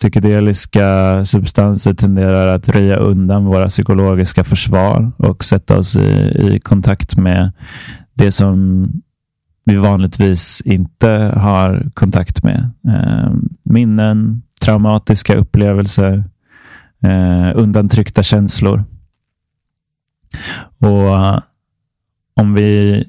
Psykedeliska substanser tenderar att röja undan våra psykologiska försvar och sätta oss i, i kontakt med det som vi vanligtvis inte har kontakt med. Eh, minnen, traumatiska upplevelser, eh, undantryckta känslor. Och om vi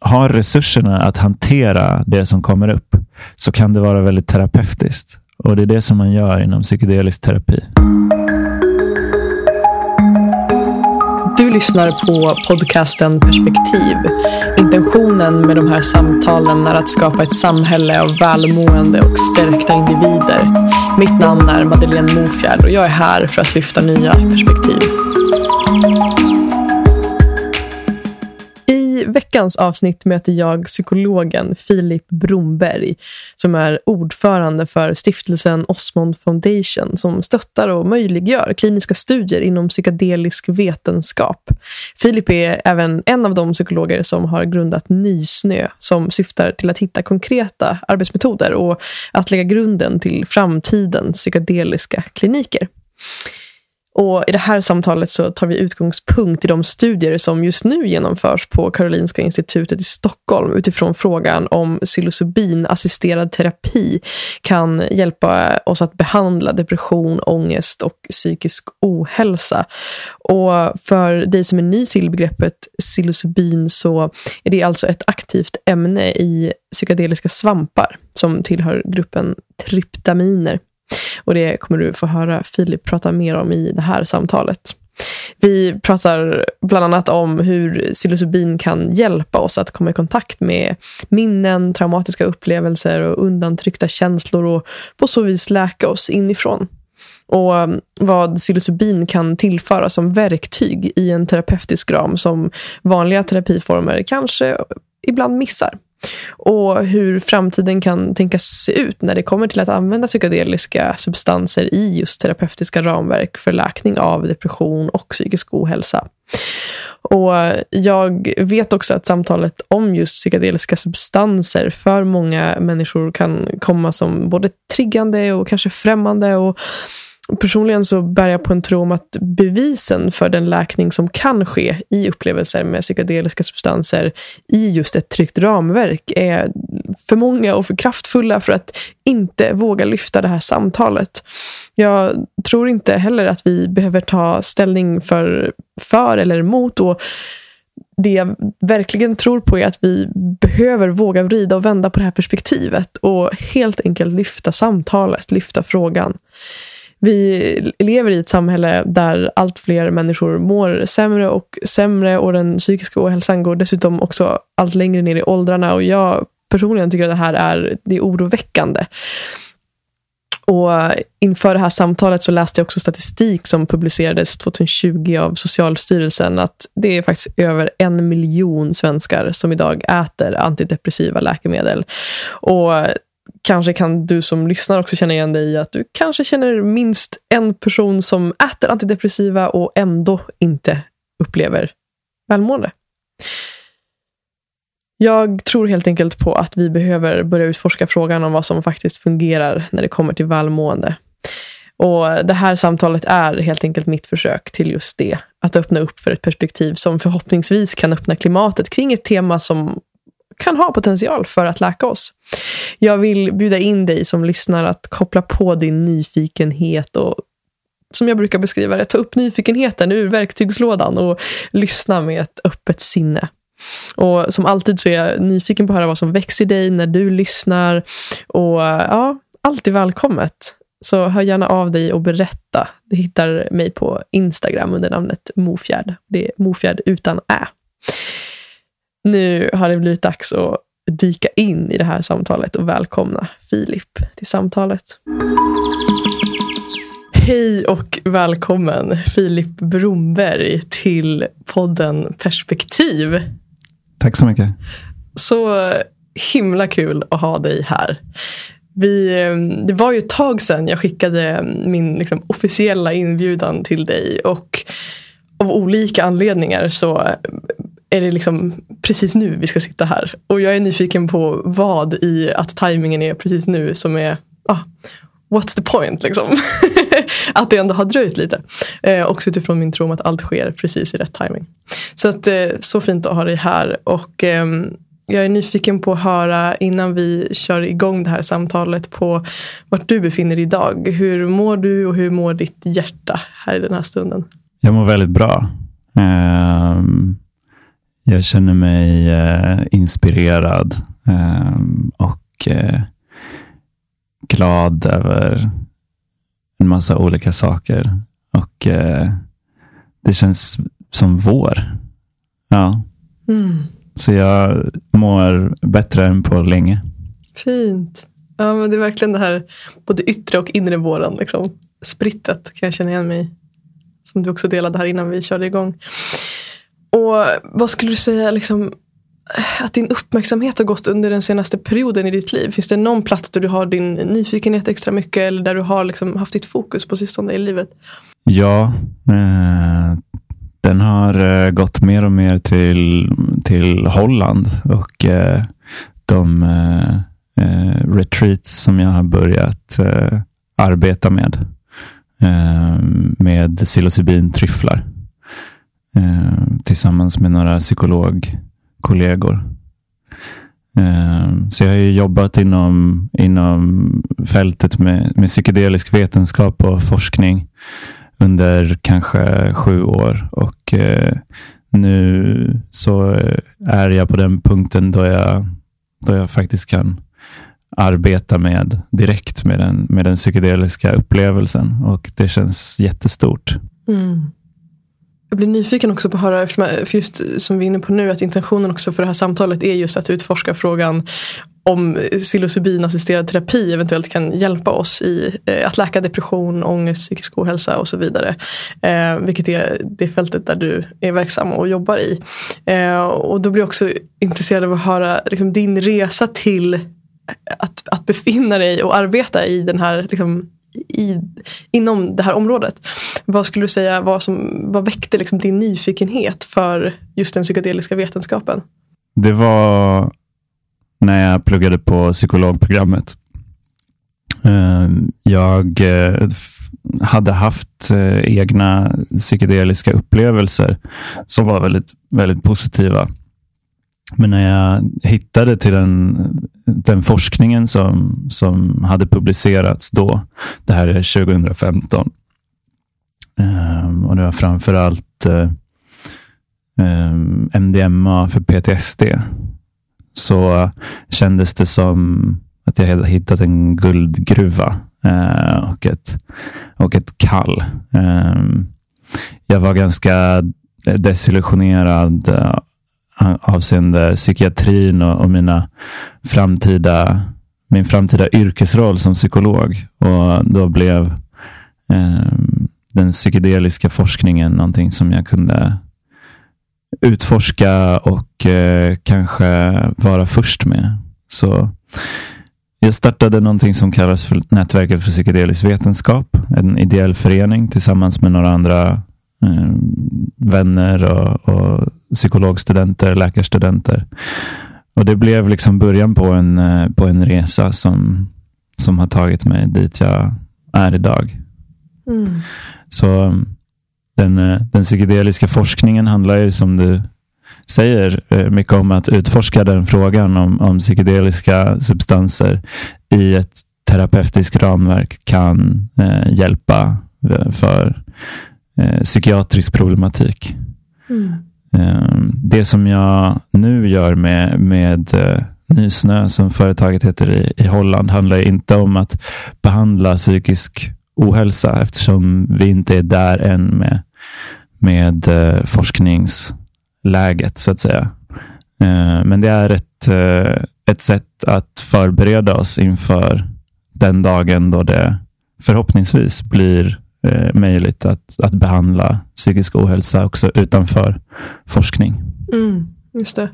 har resurserna att hantera det som kommer upp så kan det vara väldigt terapeutiskt. Och det är det som man gör inom psykedelisk terapi. Du lyssnar på podcasten Perspektiv. Intentionen med de här samtalen är att skapa ett samhälle av välmående och stärkta individer. Mitt namn är Madeleine Mofjärd och jag är här för att lyfta nya perspektiv veckans avsnitt möter jag psykologen Filip Bromberg som är ordförande för stiftelsen Osmond Foundation som stöttar och möjliggör kliniska studier inom psykedelisk vetenskap. Filip är även en av de psykologer som har grundat Nysnö som syftar till att hitta konkreta arbetsmetoder och att lägga grunden till framtidens psykedeliska kliniker. Och I det här samtalet så tar vi utgångspunkt i de studier som just nu genomförs på Karolinska institutet i Stockholm utifrån frågan om psilocybin-assisterad terapi kan hjälpa oss att behandla depression, ångest och psykisk ohälsa. Och för dig som är ny till begreppet psilocybin så är det alltså ett aktivt ämne i psykedeliska svampar som tillhör gruppen tryptaminer. Och det kommer du få höra Filip prata mer om i det här samtalet. Vi pratar bland annat om hur psilocybin kan hjälpa oss att komma i kontakt med minnen, traumatiska upplevelser och undantryckta känslor och på så vis läka oss inifrån. Och um, vad psilocybin kan tillföra som verktyg i en terapeutisk ram som vanliga terapiformer kanske ibland missar och hur framtiden kan tänkas se ut när det kommer till att använda psykedeliska substanser i just terapeutiska ramverk för läkning av depression och psykisk ohälsa. Och jag vet också att samtalet om just psykedeliska substanser för många människor kan komma som både triggande och kanske främmande. Och Personligen så bär jag på en tro om att bevisen för den läkning som kan ske i upplevelser med psykedeliska substanser i just ett tryggt ramverk är för många och för kraftfulla för att inte våga lyfta det här samtalet. Jag tror inte heller att vi behöver ta ställning för, för eller emot. Och det jag verkligen tror på är att vi behöver våga vrida och vända på det här perspektivet och helt enkelt lyfta samtalet, lyfta frågan vi lever i ett samhälle där allt fler människor mår sämre och sämre och den psykiska ohälsan går dessutom också allt längre ner i åldrarna. Och jag personligen tycker att det här är, det är oroväckande. Och inför det här samtalet så läste jag också statistik som publicerades 2020 av Socialstyrelsen att det är faktiskt över en miljon svenskar som idag äter antidepressiva läkemedel. Och kanske kan du som lyssnar också känna igen dig i att du kanske känner minst en person som äter antidepressiva och ändå inte upplever välmående. Jag tror helt enkelt på att vi behöver börja utforska frågan om vad som faktiskt fungerar när det kommer till välmående. Och Det här samtalet är helt enkelt mitt försök till just det. Att öppna upp för ett perspektiv som förhoppningsvis kan öppna klimatet kring ett tema som kan ha potential för att läka oss. Jag vill bjuda in dig som lyssnar att koppla på din nyfikenhet och som jag brukar beskriva det, ta upp nyfikenheten ur verktygslådan och lyssna med ett öppet sinne. Och som alltid så är jag nyfiken på att höra vad som växer i dig när du lyssnar. Och ja, allt är välkommet. Så hör gärna av dig och berätta. Du hittar mig på Instagram under namnet Mofjärd. Det är Mofjärd utan ä. Nu har det blivit dags att dyka in i det här samtalet och välkomna Filip till samtalet. Hej och välkommen Filip Bromberg till podden Perspektiv. Tack så mycket. Så himla kul att ha dig här. Vi, det var ju ett tag sedan jag skickade min liksom, officiella inbjudan till dig och av olika anledningar så är det liksom precis nu vi ska sitta här. Och jag är nyfiken på vad i att tajmingen är precis nu som är ah, what's the point liksom? att det ändå har dröjt lite. Eh, också utifrån min tro om att allt sker precis i rätt timing. Så att eh, så fint att ha dig här. Och eh, jag är nyfiken på att höra innan vi kör igång det här samtalet på vart du befinner dig idag. Hur mår du och hur mår ditt hjärta här i den här stunden? Jag mår väldigt bra. Um, jag känner mig uh, inspirerad um, och uh, glad över en massa olika saker. Och uh, det känns som vår. Ja. Mm. Så jag mår bättre än på länge. Fint. Ja, men det är verkligen det här både yttre och inre våren. Liksom. Sprittet kan jag känna igen mig Som du också delade här innan vi körde igång. Och vad skulle du säga liksom, att din uppmärksamhet har gått under den senaste perioden i ditt liv? Finns det någon plats där du har din nyfikenhet extra mycket eller där du har liksom haft ditt fokus på sistone i livet? Ja, eh, den har eh, gått mer och mer till, till Holland och eh, de eh, eh retreats som jag har börjat eh, arbeta med. Eh, med psilocybin-tryfflar Eh, tillsammans med några psykologkollegor. Eh, så jag har ju jobbat inom, inom fältet med, med psykedelisk vetenskap och forskning under kanske sju år. Och eh, nu så är jag på den punkten då jag, då jag faktiskt kan arbeta med direkt med den, med den psykedeliska upplevelsen och det känns jättestort. Mm. Jag blir nyfiken också på att höra, för just som vi är inne på nu, att intentionen också för det här samtalet är just att utforska frågan om psilocybinassisterad terapi eventuellt kan hjälpa oss i eh, att läka depression, ångest, psykisk ohälsa och så vidare. Eh, vilket är det fältet där du är verksam och jobbar i. Eh, och då blir jag också intresserad av att höra liksom, din resa till att, att befinna dig och arbeta i den här liksom, i, inom det här området. Vad skulle du säga vad, som, vad väckte liksom din nyfikenhet för just den psykedeliska vetenskapen? Det var när jag pluggade på psykologprogrammet. Eh, jag eh, hade haft eh, egna psykedeliska upplevelser som var väldigt, väldigt positiva. Men när jag hittade till den, den forskningen som, som hade publicerats då, det här är 2015, ehm, och det var framför allt eh, MDMA ehm, för PTSD så kändes det som att jag hade hittat en guldgruva eh, och, ett, och ett kall. Ehm, jag var ganska desillusionerad eh, avseende psykiatrin och, och, mina framtida, min framtida yrkesroll som psykolog. Och då blev eh, den psykedeliska forskningen någonting som jag kunde utforska och eh, kanske vara först med. Så jag startade någonting som kallas för Nätverket för psykedelisk vetenskap. En ideell förening tillsammans med några andra eh, vänner och, och psykologstudenter, läkarstudenter. Och Det blev liksom början på en, eh, på en resa som, som har tagit mig dit jag är idag. Mm. Så den, eh, den psykedeliska forskningen handlar ju som du säger eh, mycket om att utforska den frågan om, om psykedeliska substanser i ett terapeutiskt ramverk kan eh, hjälpa för eh, psykiatrisk problematik. Mm. Eh, det som jag nu gör med, med Nysnö, som företaget heter i, i Holland, handlar inte om att behandla psykisk ohälsa eftersom vi inte är där än med med eh, forskningsläget så att säga. Eh, men det är ett, eh, ett sätt att förbereda oss inför den dagen då det förhoppningsvis blir eh, möjligt att, att behandla psykisk ohälsa också utanför forskning. Mm, just det.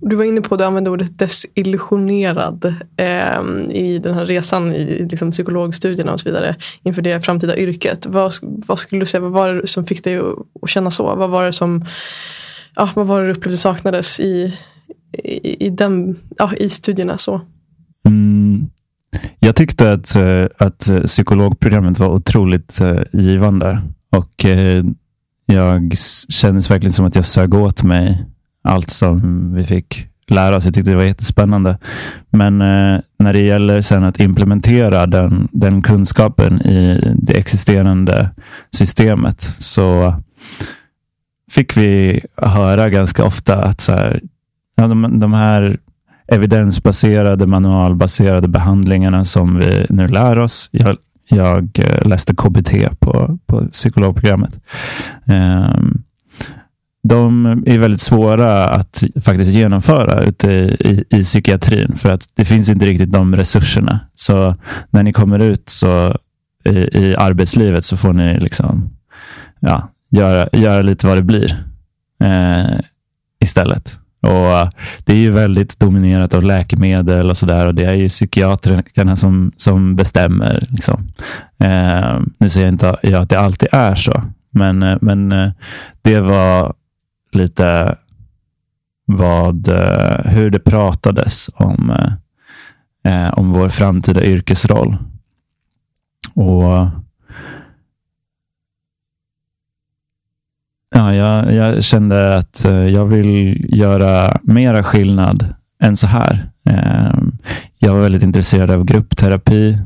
Du var inne på, du använde ordet desillusionerad eh, i den här resan i liksom, psykologstudierna och så vidare inför det framtida yrket. Vad, vad skulle du säga, vad var det som fick dig att, känna så? Vad var det som ja, vad var det du upplevde saknades i, i, i, den, ja, i studierna? så? Mm, jag tyckte att, eh, att psykologprogrammet var otroligt eh, givande. Och eh, jag kändes verkligen som att jag sög åt mig allt som vi fick lära oss. Jag tyckte det var jättespännande. Men när det gäller sen att implementera den, den kunskapen i det existerande systemet så fick vi höra ganska ofta att så här, ja, de, de här evidensbaserade, manualbaserade behandlingarna som vi nu lär oss. Jag, jag eh, läste KBT på, på psykologprogrammet. Um, de är väldigt svåra att faktiskt genomföra ute i, i, i, psykiatrin för att det finns inte riktigt de resurserna. Så när ni kommer ut så i, i arbetslivet så får ni liksom ja, göra, göra lite vad det blir eh, istället. Och eh, Det är ju väldigt dominerat av läkemedel och sådär och det är ju psykiatrikerna som, som bestämmer. Liksom. Eh, nu säger jag inte jag att det alltid är så, men, eh, men eh, det var lite vad, eh, hur det pratades om, eh, eh om vår framtida yrkesroll. Och Ja, jag, jag, kände att eh, jag vill göra mera skillnad än så här. Ehm, jag var väldigt intresserad av gruppterapi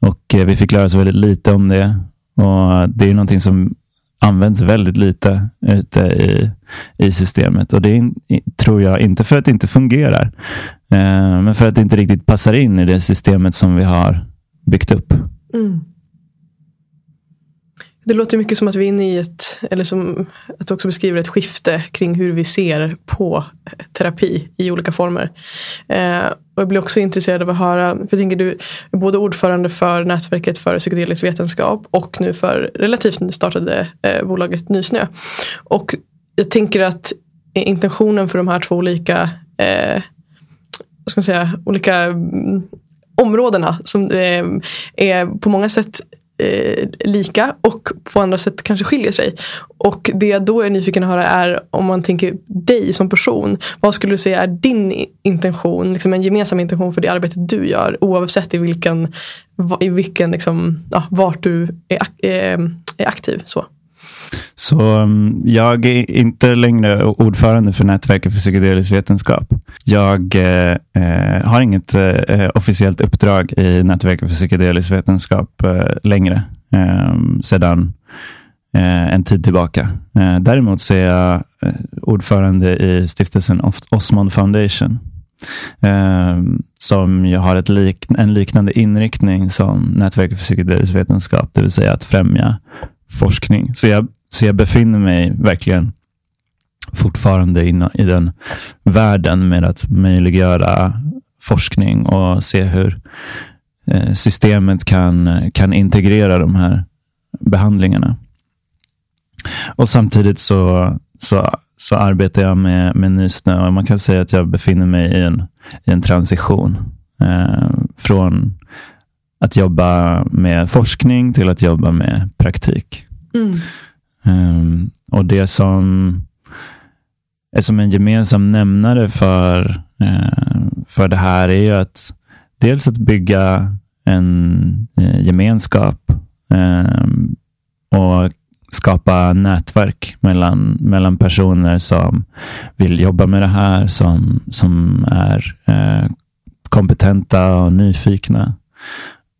och eh, vi fick lära oss väldigt lite om det. Och Det är någonting som används väldigt lite ute i, i systemet. Och Det är, tror jag inte för att det inte fungerar, eh, men för att det inte riktigt passar in i det systemet som vi har byggt upp. Mm. Det låter mycket som att vi är inne i ett, eller som att du också beskriver ett skifte kring hur vi ser på terapi i olika former. Eh, och jag blir också intresserad av att höra, för jag tänker du är både ordförande för nätverket för psykedelisk vetenskap och nu för relativt nystartade eh, bolaget Nysnö. Och jag tänker att intentionen för de här två olika eh, vad ska man säga, olika mm, områdena som eh, är på många sätt eh, lika och på andra sätt kanske skiljer sig. Och det jag då är nyfiken att höra är om man tänker dig som person. Vad skulle du säga är din intention, liksom en gemensam intention för det arbete du gör oavsett i vilken, i vilken liksom, ja, vart du är, är, eh, är aktiv. Så. Så um, jag är inte längre ordförande för Nätverket för psykedelisk vetenskap. Jag eh, eh, har inget eh, officiellt uppdrag i Nätverket för psykedelisk vetenskap eh, längre eh, sedan eh, en tid tillbaka. Eh, däremot så är jag eh, ordförande i stiftelsen Osmond Foundation ehm, som ju har ett lik, en liknande inriktning som Nätverket för psykedelisk vetenskap, det vill säga att främja forskning. Så jag så jag befinner mig verkligen fortfarande in, i den världen med att möjliggöra forskning och se hur eh, systemet kan, kan integrera de här behandlingarna. Och Samtidigt så, så, så arbetar jag med, med Nysnö och man kan säga att jag befinner mig i en, i en transition. Eh, från att jobba med forskning till att jobba med praktik. Mm. Um, och det som är som en gemensam nämnare för, uh, för det här är ju att dels att bygga en uh, gemenskap um, och skapa nätverk mellan, mellan personer som vill jobba med det här, som, som är uh, kompetenta och nyfikna.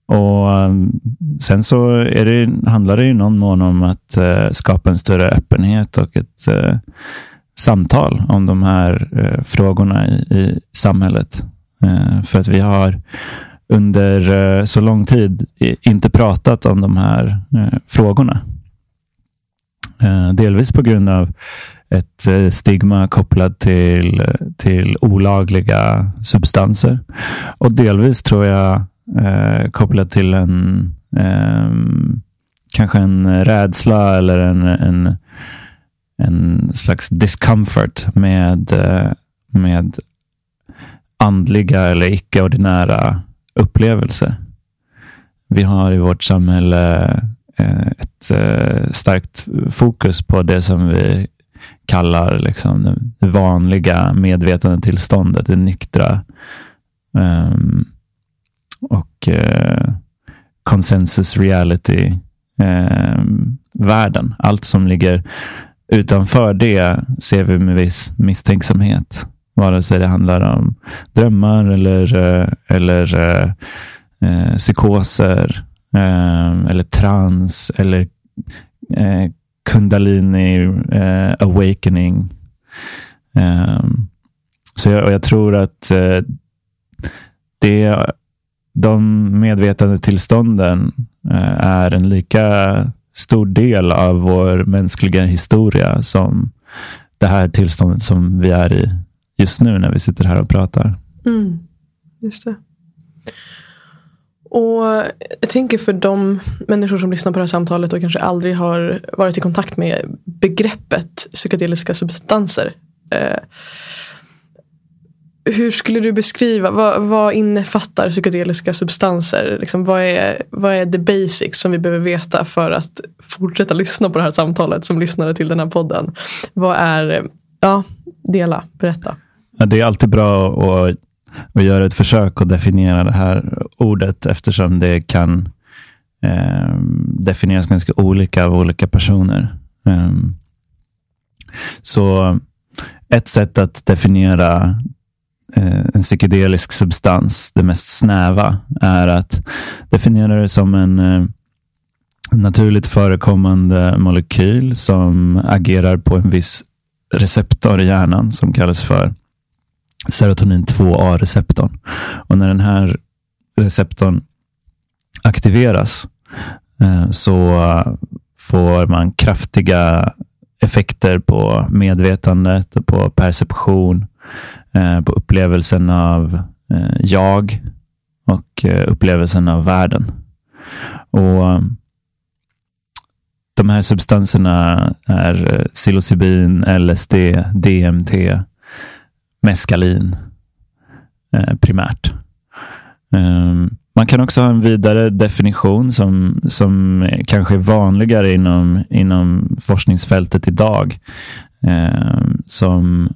Och ehm, Sen så är det, handlar det i någon mån om att eh, skapa en större öppenhet och ett eh, samtal om de här eh, frågorna i, i samhället. för att vi har under så lång tid inte pratat om de här frågorna. delvis på grund av ett stigma kopplat till, till olagliga substanser. Och delvis tror jag eh, kopplat till en eh, kanske en rädsla eller en, en, en slags discomfort med, eh, med andliga eller icke-ordinära upplevelser. Vi har i vårt samhälle eh, ett eh, starkt fokus på det som vi kallar liksom det vanliga medvetandetillståndet, det nyktra. Um, och eh, consensus reality eh, världen. Allt som ligger utanför det ser vi med viss misstänksamhet. Vare sig det handlar om drömmar eller, eh, eller eh, eh, psykoser eh, eller trans eller eh, kundalini eh, awakening. Eh, så jag, jag, tror att det, de medvetandetillstånden eh, är en lika stor del av vår mänskliga historia som det här tillståndet som vi är i just nu när vi sitter här och pratar. Mm, just det. Och Jag tänker för de människor som lyssnar på det här samtalet och kanske aldrig har varit i kontakt med begreppet psykedeliska substanser. Eh, hur skulle du beskriva, vad, vad innefattar psykedeliska substanser? Liksom, vad, är, vad är the basics som vi behöver veta för att fortsätta lyssna på det här samtalet som lyssnare till den här podden? Vad är, ja, dela, berätta. Ja, det är alltid bra att, att göra ett försök att definiera det här ordet eftersom det kan eh, definieras ganska olika av olika personer. Eh, så ett sätt att definiera Eh, en psykedelisk substans, det mest snäva, är att definiera det som en eh, naturligt förekommande molekyl som agerar på en viss receptor i hjärnan som kallas för serotonin 2A-receptorn. Och när den här receptorn aktiveras eh, så får man kraftiga effekter på medvetandet och på perception Eh, på upplevelsen av eh, jag och eh, upplevelsen av världen. Och De här substanserna är psilocybin, LSD, DMT, meskalin primärt. Ehm, man kan också ha en vidare definition som, som kanske är vanligare inom, inom forskningsfältet idag. Ehm, som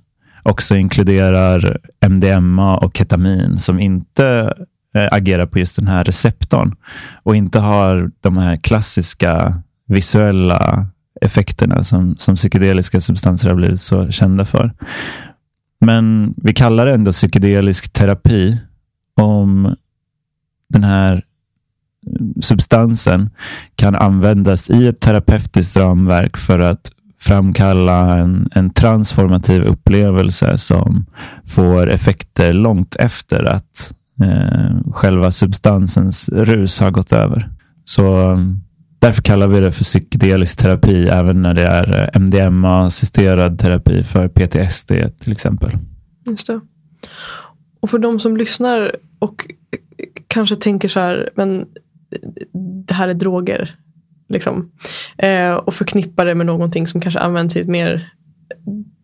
också inkluderar MDMA och ketamin som inte eh, agerar på just den här receptorn och inte har de här klassiska visuella effekterna som, som psykedeliska substanser har blivit så kända för. Men vi kallar det ändå psykedelisk terapi om den här substansen kan användas i ett terapeutiskt ramverk för att framkalla en, en transformativ upplevelse som får effekter långt efter att eh, själva substansens rus har gått över. Så mm, därför kallar vi det för psykedelisk terapi även när det är eh, MDMA-assisterad terapi för PTSD till exempel. Just det. Och för de som lyssnar och eh, kanske tänker så här, men eh, det här är droger. Liksom. Eh, och förknippa det med någonting som kanske används i ett mer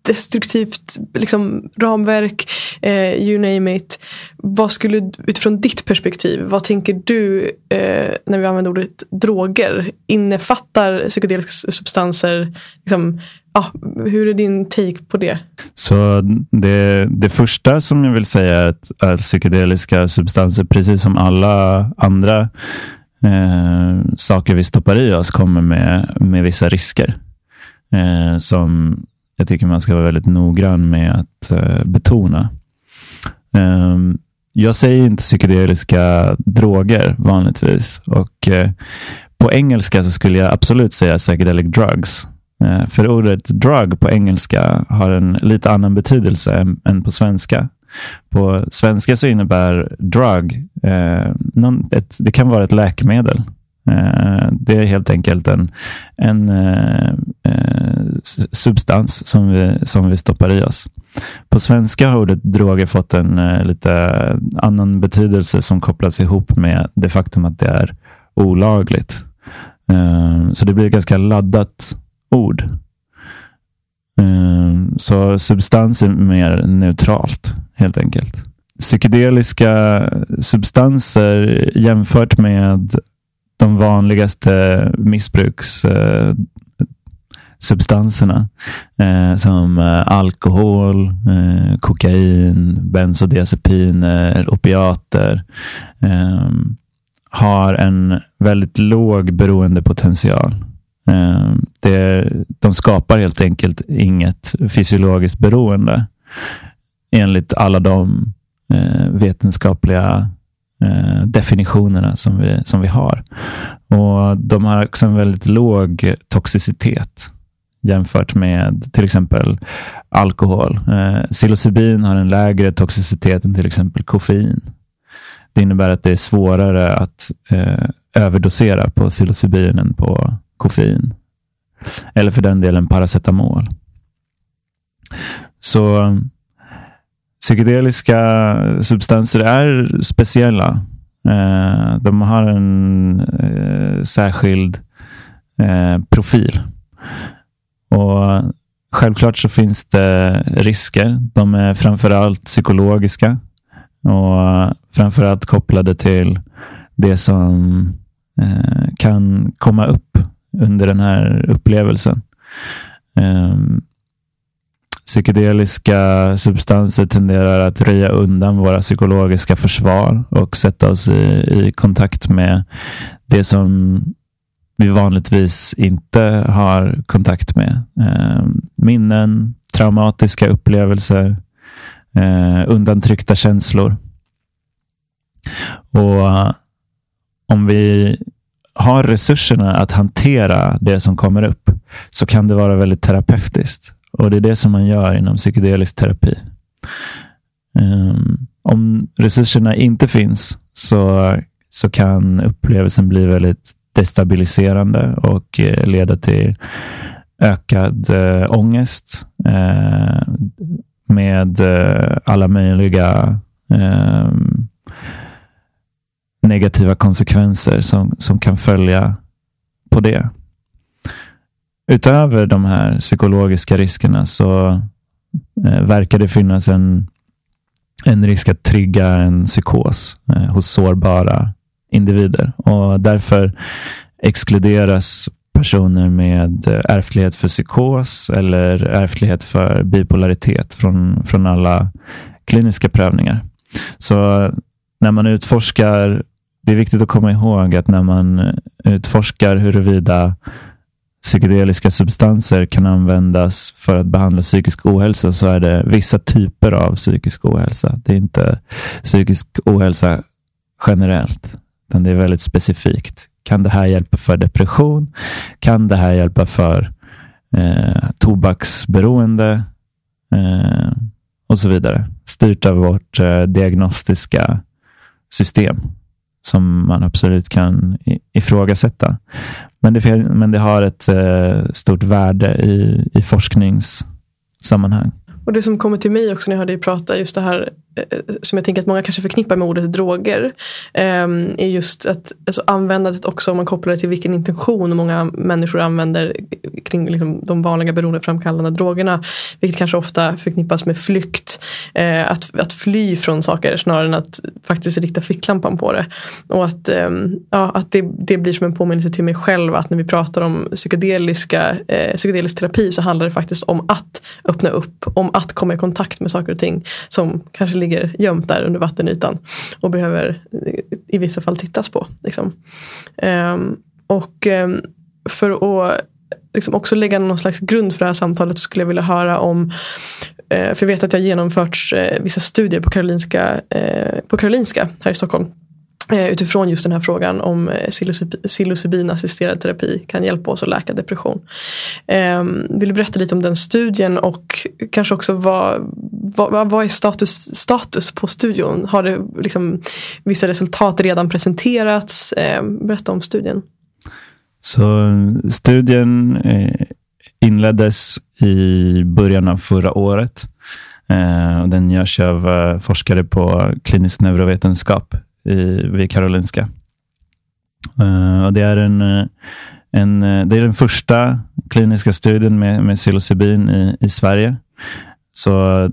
destruktivt liksom, ramverk, eh, you name it. Vad skulle, utifrån ditt perspektiv, vad tänker du eh, när vi använder ordet droger? Innefattar psykedeliska substanser, liksom, ah, hur är din take på det? Så det, det första som jag vill säga är att, att psykedeliska substanser, precis som alla andra eh, saker vi stoppar i oss kommer med, med vissa risker. Eh, som jag tycker man ska vara väldigt noggrann med att eh, betona. Eh, jag säger inte psykedeliska droger vanligtvis. Och eh, På engelska så skulle jag absolut säga psychedelic drugs. Eh, för ordet drug på engelska har en lite annan betydelse än, än på svenska. På svenska så innebär drug, eh, någon, ett, det kan vara ett läkemedel. Eh, det är helt enkelt en, en eh, eh substans som vi, som vi stoppar i oss. På svenska har ordet droger fått en eh, lite annan betydelse som kopplas ihop med det faktum att det är olagligt. Eh, så det blir ett ganska laddat ord. Ehm, så substans är mer neutralt helt enkelt. Psykedeliska substanser jämfört med de vanligaste missbrukssubstanserna, eh, eh, som eh, alkohol, eh, kokain, bensodiazepiner, opiater eh, har en väldigt låg beroendepotential. Eh, det, de skapar helt enkelt inget fysiologiskt beroende enligt alla de eh, vetenskapliga eh, definitionerna som vi, som vi har. Och De har också en väldigt låg toxicitet jämfört med till exempel alkohol. Eh, psilocybin har en lägre toxicitet än till exempel koffein. Det innebär att det är svårare att eh, överdosera på psilocybin än på koffein. Eller för den delen paracetamol. Så um, psykedeliska substanser är speciella. Eh, de har en eh, särskild eh, profil. Och Självklart så finns det risker. De är framförallt psykologiska och framförallt kopplade till det som kan komma upp under den här upplevelsen. Ehm, psykedeliska substanser tenderar att röja undan våra psykologiska försvar och sätta oss i, i kontakt med det som vi vanligtvis inte har kontakt med. Eh, minnen, traumatiska upplevelser, eh, undantryckta känslor. Och eh, om vi har resurserna att hantera det som kommer upp så kan det vara väldigt terapeutiskt. Och det är det som man gör inom psykedelisk terapi. Um, om resurserna inte finns så, så kan upplevelsen bli väldigt destabiliserande och eh, leda till ökad eh, ångest eh, med eh, alla möjliga eh, negativa konsekvenser som, som kan följa på det. Utöver de här psykologiska riskerna så eh, verkar det finnas en, en risk att trigga en psykos eh, hos sårbara individer. Och därför exkluderas personer med eh, ärftlighet för psykos eller ärftlighet för bipolaritet från, från alla kliniska prövningar. Så när man utforskar, det är viktigt att komma ihåg att när man eh, utforskar huruvida psykedeliska substanser kan användas för att behandla psykisk ohälsa så är det vissa typer av psykisk ohälsa. Det är inte psykisk ohälsa generellt, utan det är väldigt specifikt. Kan det här hjälpa för depression? Kan det här hjälpa för eh, tobaksberoende? Eh, och så vidare. Styrt av vårt eh, diagnostiska system som man absolut kan ifrågasätta. Men det, men det har ett eh, stort värde i, i forskningssammanhang. Och Det som kommer till mig också när jag hör dig prata, just det här Eh, som jag tänker att många kanske förknippar med ordet droger. Ehm, är just att alltså användandet också om man kopplar det till vilken intention många människor använder kring liksom de vanliga beroendeframkallande drogerna. Vilket kanske ofta förknippas med flykt. Eh, att, att fly från saker snarare än att faktiskt rikta ficklampan på det. Och att, ehm, ja, att det, det blir som en påminnelse till mig själv att när vi pratar om psykedeliska, eh, psykedelisk terapi så handlar det faktiskt om att öppna upp. Om att komma i kontakt med saker och ting som kanske ligger gömt där under vattenytan. Och behöver eh, i vissa fall tittas på. Liksom. Ehm, och ehm, för att liksom också lägga någon slags grund för det här samtalet så skulle jag vilja höra om eh, för jag vet att det har genomförts eh, vissa studier på Karolinska, på Karolinska här i Stockholm Eh, utifrån just den här frågan om eh, psilocybin assisterad terapi kan hjälpa oss att läka depression. Ehm, vill du berätta lite om den studien och kanske också vad, vad, vad är status, status på studion? Har det liksom vissa resultat redan presenterats? Ehm, berätta om studien. Så studien eh, inleddes i början av förra året. Den görs av forskare på klinisk neurovetenskap i, vid Karolinska. Uh, och det, är en, eh, en, eh, det är den första kliniska studien med, med psilocybin i, i Sverige. Så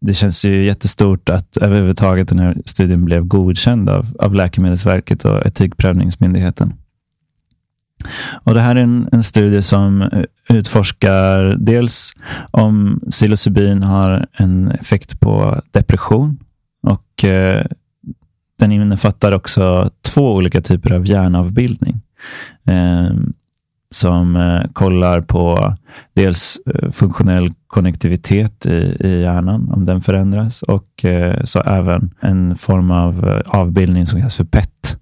det känns ju jättestort att överhuvudtaget den här studien blev godkänd av, av Läkemedelsverket och Etikprövningsmyndigheten. Och Det här är en, en studie som utforskar dels om psilocybin har en effekt på depression och eh, den innefattar också två olika typer av hjärnavbildning. Eh, som eh, kollar på dels eh, funktionell konnektivitet i, i hjärnan, om den förändras och eh, så även en form av eh, avbildning som kallas för PET.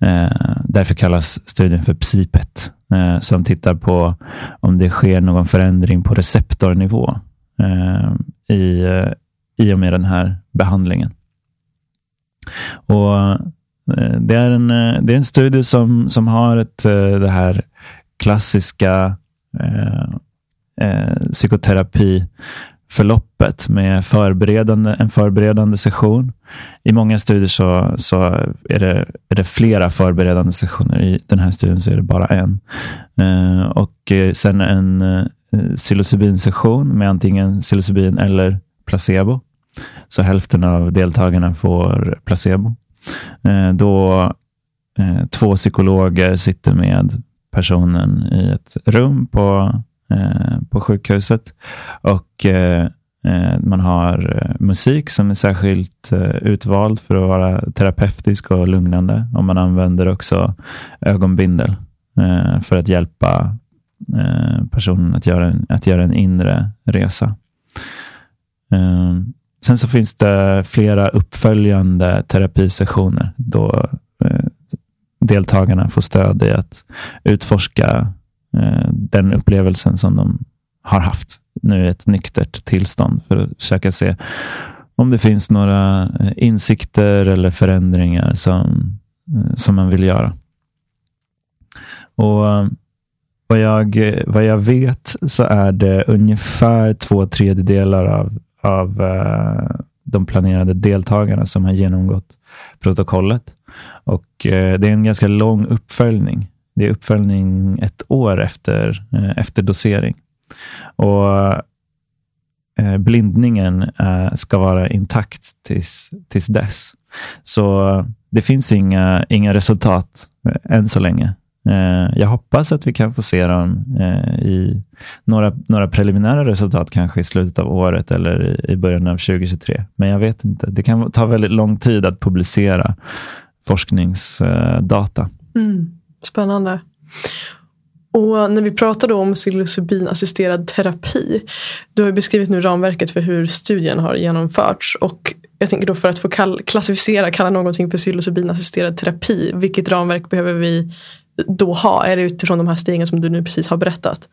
Eh, därför kallas studien för PSIPET, eh, som tittar på om det sker någon förändring på receptornivå eh, i, eh, i och med den här behandlingen. Och eh, det är en, eh, det är en studie som, som har ett, eh, det här klassiska eh, eh, psykoterapiförloppet med förberedande, en förberedande session. I många studier så, så är, det, är det flera förberedande sessioner. I den här studien så är det bara en. Eh, och sen en eh, psilocybinsession med antingen psilocybin eller placebo. Så hälften av deltagarna får placebo. Eh, då eh, två psykologer sitter med personen i ett rum på, eh, på sjukhuset. Och man har musik som är särskilt utvald för att vara terapeutisk och lugnande. Och man använder också ögonbindel för att hjälpa personen att göra, en, att göra en inre resa. Sen så finns det flera uppföljande terapisessioner då eh, deltagarna får stöd i att utforska eh, den upplevelsen som de har haft nu i ett nyktert tillstånd för att försöka se om det finns några eh, insikter eller förändringar som, eh, som man vill göra. Och vad jag, vad jag vet så är det ungefär två tredjedelar av, av eh, de planerade deltagarna som har genomgått protokollet. Och eh, Det är en ganska lång uppföljning. Det är uppföljning ett år efter, eh, efter dosering. Och eh, Blindningen eh, ska vara intakt tills, tills dess. Så det finns inga, inga resultat än så länge. Eh, jag hoppas att vi kan få se dem eh, i några, några preliminära resultat, kanske i slutet av året eller i början av 2023. Men jag vet inte. Det kan ta väldigt lång tid att publicera forskningsdata. Mm, spännande. Och när vi pratar då om psilocybinassisterad terapi. Du har beskrivit nu ramverket för hur studien har genomförts. Och jag tänker då för att få klassificera, kalla någonting för psilocybinassisterad terapi. Vilket ramverk behöver vi då ha? Är det utifrån de här stegen som du nu precis har berättat?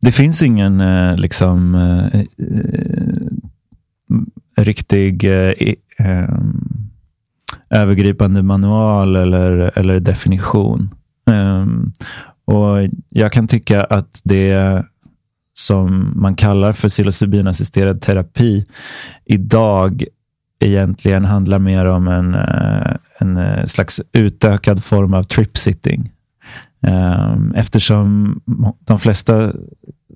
Det finns ingen eh, liksom eh, eh riktig eh, eh övergripande manual eller, eller definition. Ehm, och Jag kan tycka att det som man kallar för psilocybinassisterad terapi idag egentligen handlar mer om en, eh, en eh, slags utökad form av trip-sitting. Ehm, eftersom de flesta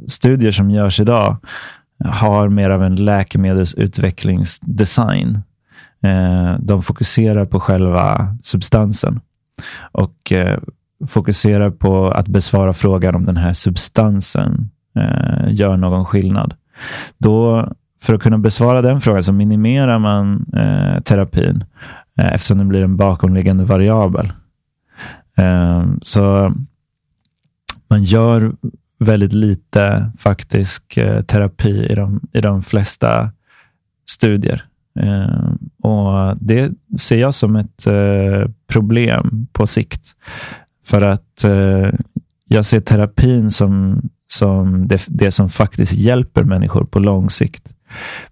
studier som görs idag har mer av en läkemedelsutvecklingsdesign ehm, de fokuserar på själva substansen och eh, fokuserar på att besvara frågan om den här substansen eh, gör någon skillnad. Då, för att kunna besvara den frågan så minimerar man eh, terapin eftersom det blir en bakomliggande variabel. Ehm, så man gör väldigt lite faktisk eh, terapi i de, i de flesta studier. Ehm, och Det ser jag som ett eh, problem på sikt. För att eh, jag ser terapin som, som det, det som faktiskt hjälper människor på lång sikt.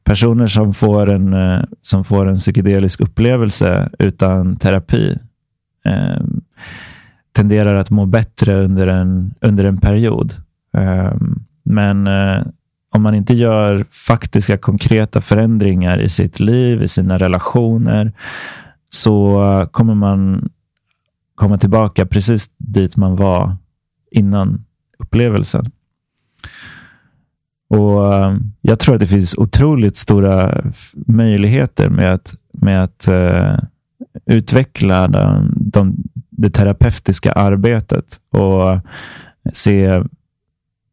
Personer som får en, som får en psykedelisk upplevelse utan terapi eh, tenderar att må bättre under en, under en period. Ehm, men eh, om man inte gör faktiska konkreta förändringar i sitt liv, i sina relationer, så kommer man komma tillbaka precis dit man var innan upplevelsen. Och eh, Jag tror att det finns otroligt stora möjligheter med att, med att uh, utveckla de, de, det terapeutiska arbetet. Och se,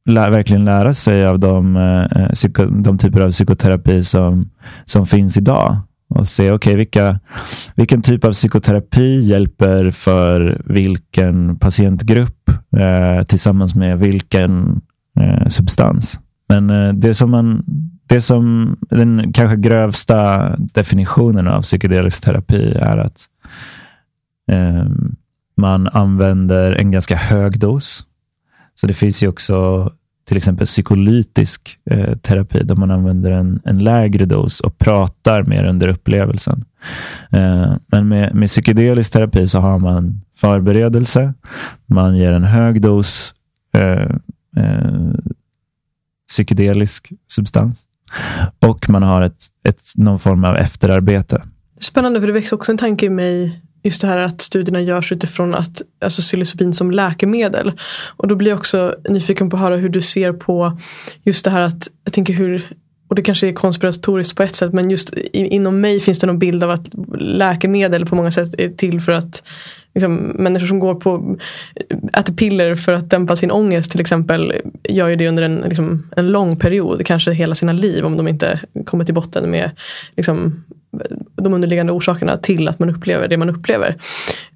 lä, verkligen lära sig av de, eh, eh psyko, de typer av psykoterapi som, som finns idag och se okay, vilka, vilken typ av psykoterapi hjälper för vilken patientgrupp eh, tillsammans med vilken eh, substans. Men eh, det som man det som den kanske grövsta definitionen av psykedelisk terapi är att eh, man använder en ganska hög dos. Så det finns ju också till exempel psykolytisk eh, terapi där man använder en, en lägre dos och pratar mer under upplevelsen. Eh, men med, med psykedelisk terapi så har man förberedelse, man ger en hög dos eh, eh psykedelisk substans och man har ett, ett, någon form av efterarbete. Spännande, för det väcks också en tanke i mig just det här att studierna görs utifrån att, alltså psilocybin som läkemedel. Och då blir jag också nyfiken på att höra hur du ser på just det här att, jag tänker hur, och det kanske är konspiratoriskt på ett sätt, men just inom mig finns det någon bild av att läkemedel på många sätt är till för att liksom, människor som går på, äter piller för att dämpa sin ångest till exempel gör ju det under en, liksom, en lång period, kanske hela sina liv om de inte kommer till botten med liksom, de underliggande orsakerna till att man upplever det man upplever.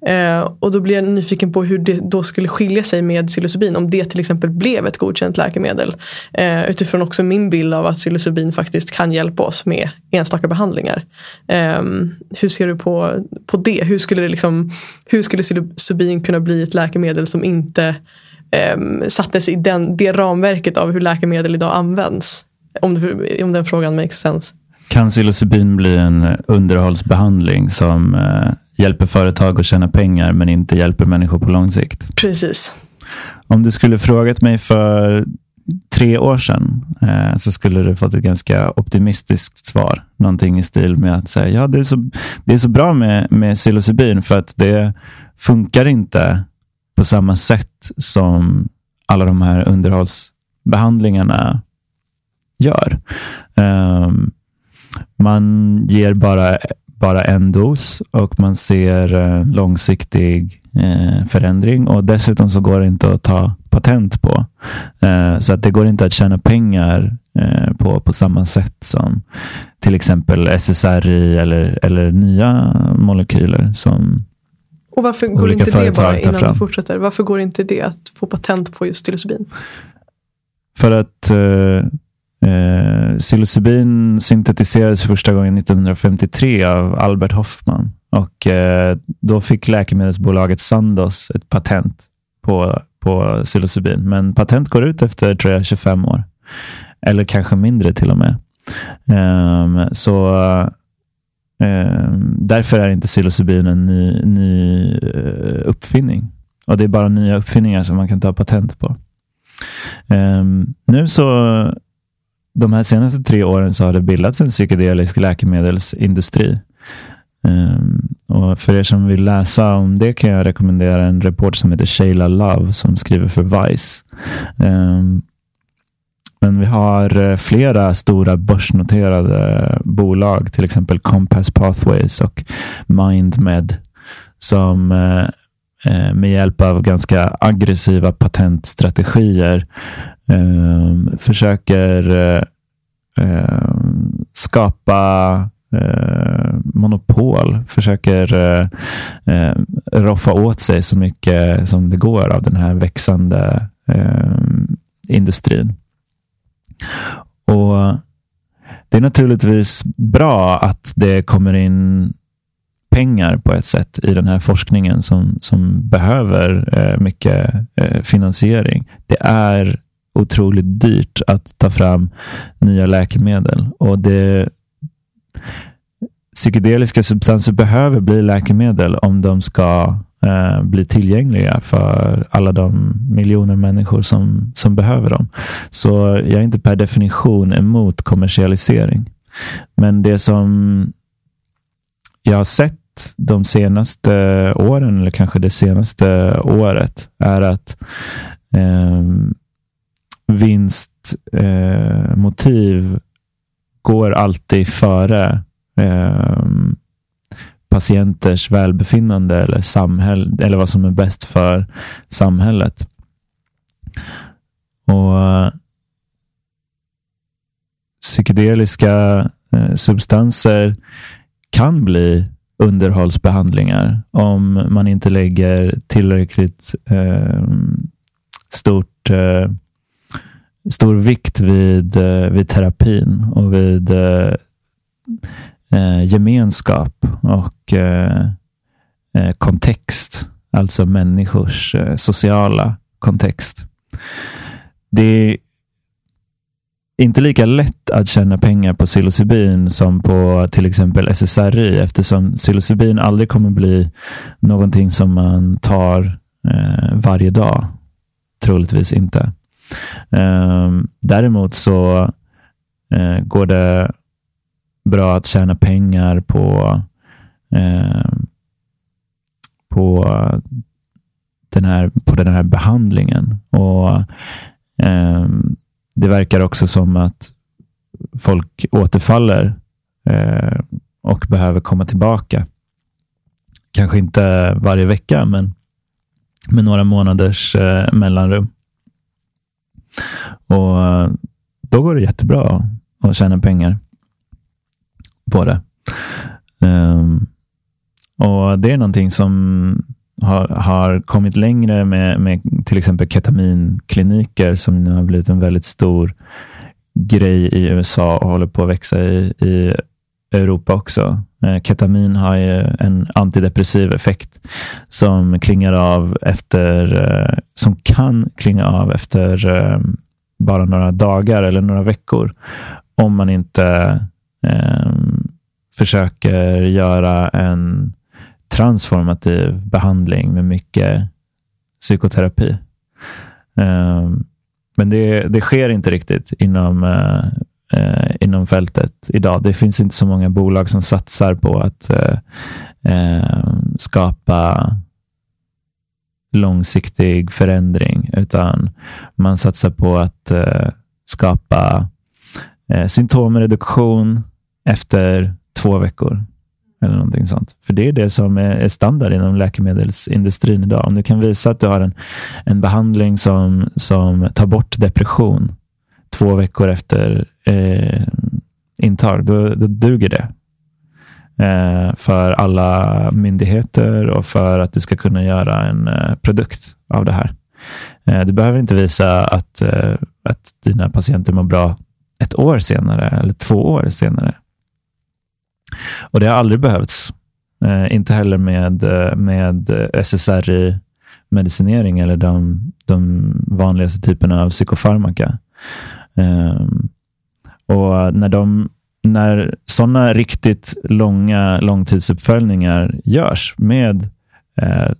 Eh, och då blir jag nyfiken på hur det då skulle skilja sig med psilocybin om det till exempel blev ett godkänt läkemedel. Eh, utifrån också min bild av att psilocybin faktiskt kan hjälpa oss med enstaka behandlingar. Eh, hur ser du på, på det? Hur skulle, det liksom, hur skulle psilocybin kunna bli ett läkemedel som inte eh, sattes i den, det ramverket av hur läkemedel idag används? Om, om den frågan makes sense. Kan psilocybin bli en underhållsbehandling som eh, hjälper företag att tjäna pengar men inte hjälper människor på lång sikt? Precis. Om du skulle frågat mig för tre år sedan eh, så skulle du fått ett ganska optimistiskt svar. Någonting i stil med att säga ja, det är så, det är så bra med, med psilocybin för att det funkar inte på samma sätt som alla de här underhållsbehandlingarna gör. Um, man ger bara, bara en dos och man ser eh, långsiktig eh, förändring och dessutom så går det inte att ta patent på. Eh, så att det går inte att tjäna pengar på, på samma sätt som till exempel SSRI eller, eller nya molekyler som och varför går inte det bara innan fram. fortsätter? Varför går inte det att få patent på just psilocybin? För att eh, psilocybin syntetiserades första gången 1953 av Albert Hoffman och eh, då fick läkemedelsbolaget Sandoz ett patent på, på psilocybin. Men patent går ut efter tror jag, 25 år. Eller kanske mindre till och med. Um, så um, Därför är inte psilocybin en ny, ny uh, uppfinning. Och Det är bara nya uppfinningar som man kan ta patent på. Um, nu så de här senaste tre åren så har det bildats en psykedelisk läkemedelsindustri. Um, och för er som vill läsa om det kan jag rekommendera en reporter som heter Sheila Love som skriver för Vice. Um, men vi har eh, flera stora börsnoterade bolag, till exempel Compass Pathways och MindMed, som eh, Eh, med hjälp av ganska aggressiva patentstrategier eh, försöker eh, ehm, skapa eh, monopol, försöker eh, ehm, roffa åt sig så mycket som det går av den här växande eh, industrin. Och Det är naturligtvis bra att det kommer in pengar på ett sätt i den här forskningen som, som behöver eh, mycket eh, finansiering. Det är otroligt dyrt att ta fram nya läkemedel och det psykedeliska substanser behöver bli läkemedel om de ska eh, bli tillgängliga för alla de miljoner människor som, som behöver dem. Så jag är inte per definition emot kommersialisering. Men det som jag har sett de senaste åren, eller kanske det senaste året, är att eh, vinstmotiv eh, går alltid före eh, patienters välbefinnande eller, samhäll eller vad som är bäst för samhället. Och psykedeliska eh, substanser kan bli underhållsbehandlingar om man inte lägger tillräckligt eh, stort, eh, stor vikt vid, eh, vid terapin och vid eh, eh, gemenskap och eh, eh kontext. Alltså människors eh, sociala kontext. Det är inte lika lätt att tjäna pengar på psilocybin som på till exempel SSRI eftersom psilocybin aldrig kommer bli någonting som man tar eh, varje dag. Troligtvis inte. Eh, däremot så eh, går det bra att tjäna pengar på eh, på den här, på den här behandlingen. Och eh, det verkar också som att folk återfaller eh, och behöver komma tillbaka. Kanske inte varje vecka, men med några månaders eh, mellanrum. Och eh, Då går det jättebra att tjäna pengar på det. Um, och Det är någonting som har, har kommit längre med, med till exempel ketaminkliniker som nu har blivit en väldigt stor grej i USA och håller på att växa i, i Europa också. Eh, ketamin har ju en antidepressiv effekt som klingar av efter, eh, som kan klinga av efter eh, bara några dagar eller några veckor om man inte eh, försöker göra en transformativ behandling med mycket psykoterapi. Ehm, men det, det, sker inte riktigt inom, eh, eh, inom fältet idag. Det finns inte så många bolag som satsar på att eh, ehm, skapa långsiktig förändring, utan man satsar på att skapa symptomreduktion efter två veckor. Eller någonting sånt. För det är det som är standard inom läkemedelsindustrin idag. Om du kan visa att du har en, en behandling som, som tar bort depression två veckor efter eh, intag, då, då duger det. Eh, för alla myndigheter och för att du ska kunna göra en eh, produkt av det här. Eh, du behöver inte visa att, eh, att dina patienter mår bra ett år senare eller två år senare. Och det har aldrig behövts. Eh, inte heller med, eh, med eh, SSRI-medicinering eller de, de vanligaste typerna av psykofarmaka. Eh, och när, de, när sådana riktigt långa långtidsuppföljningar görs med, eh,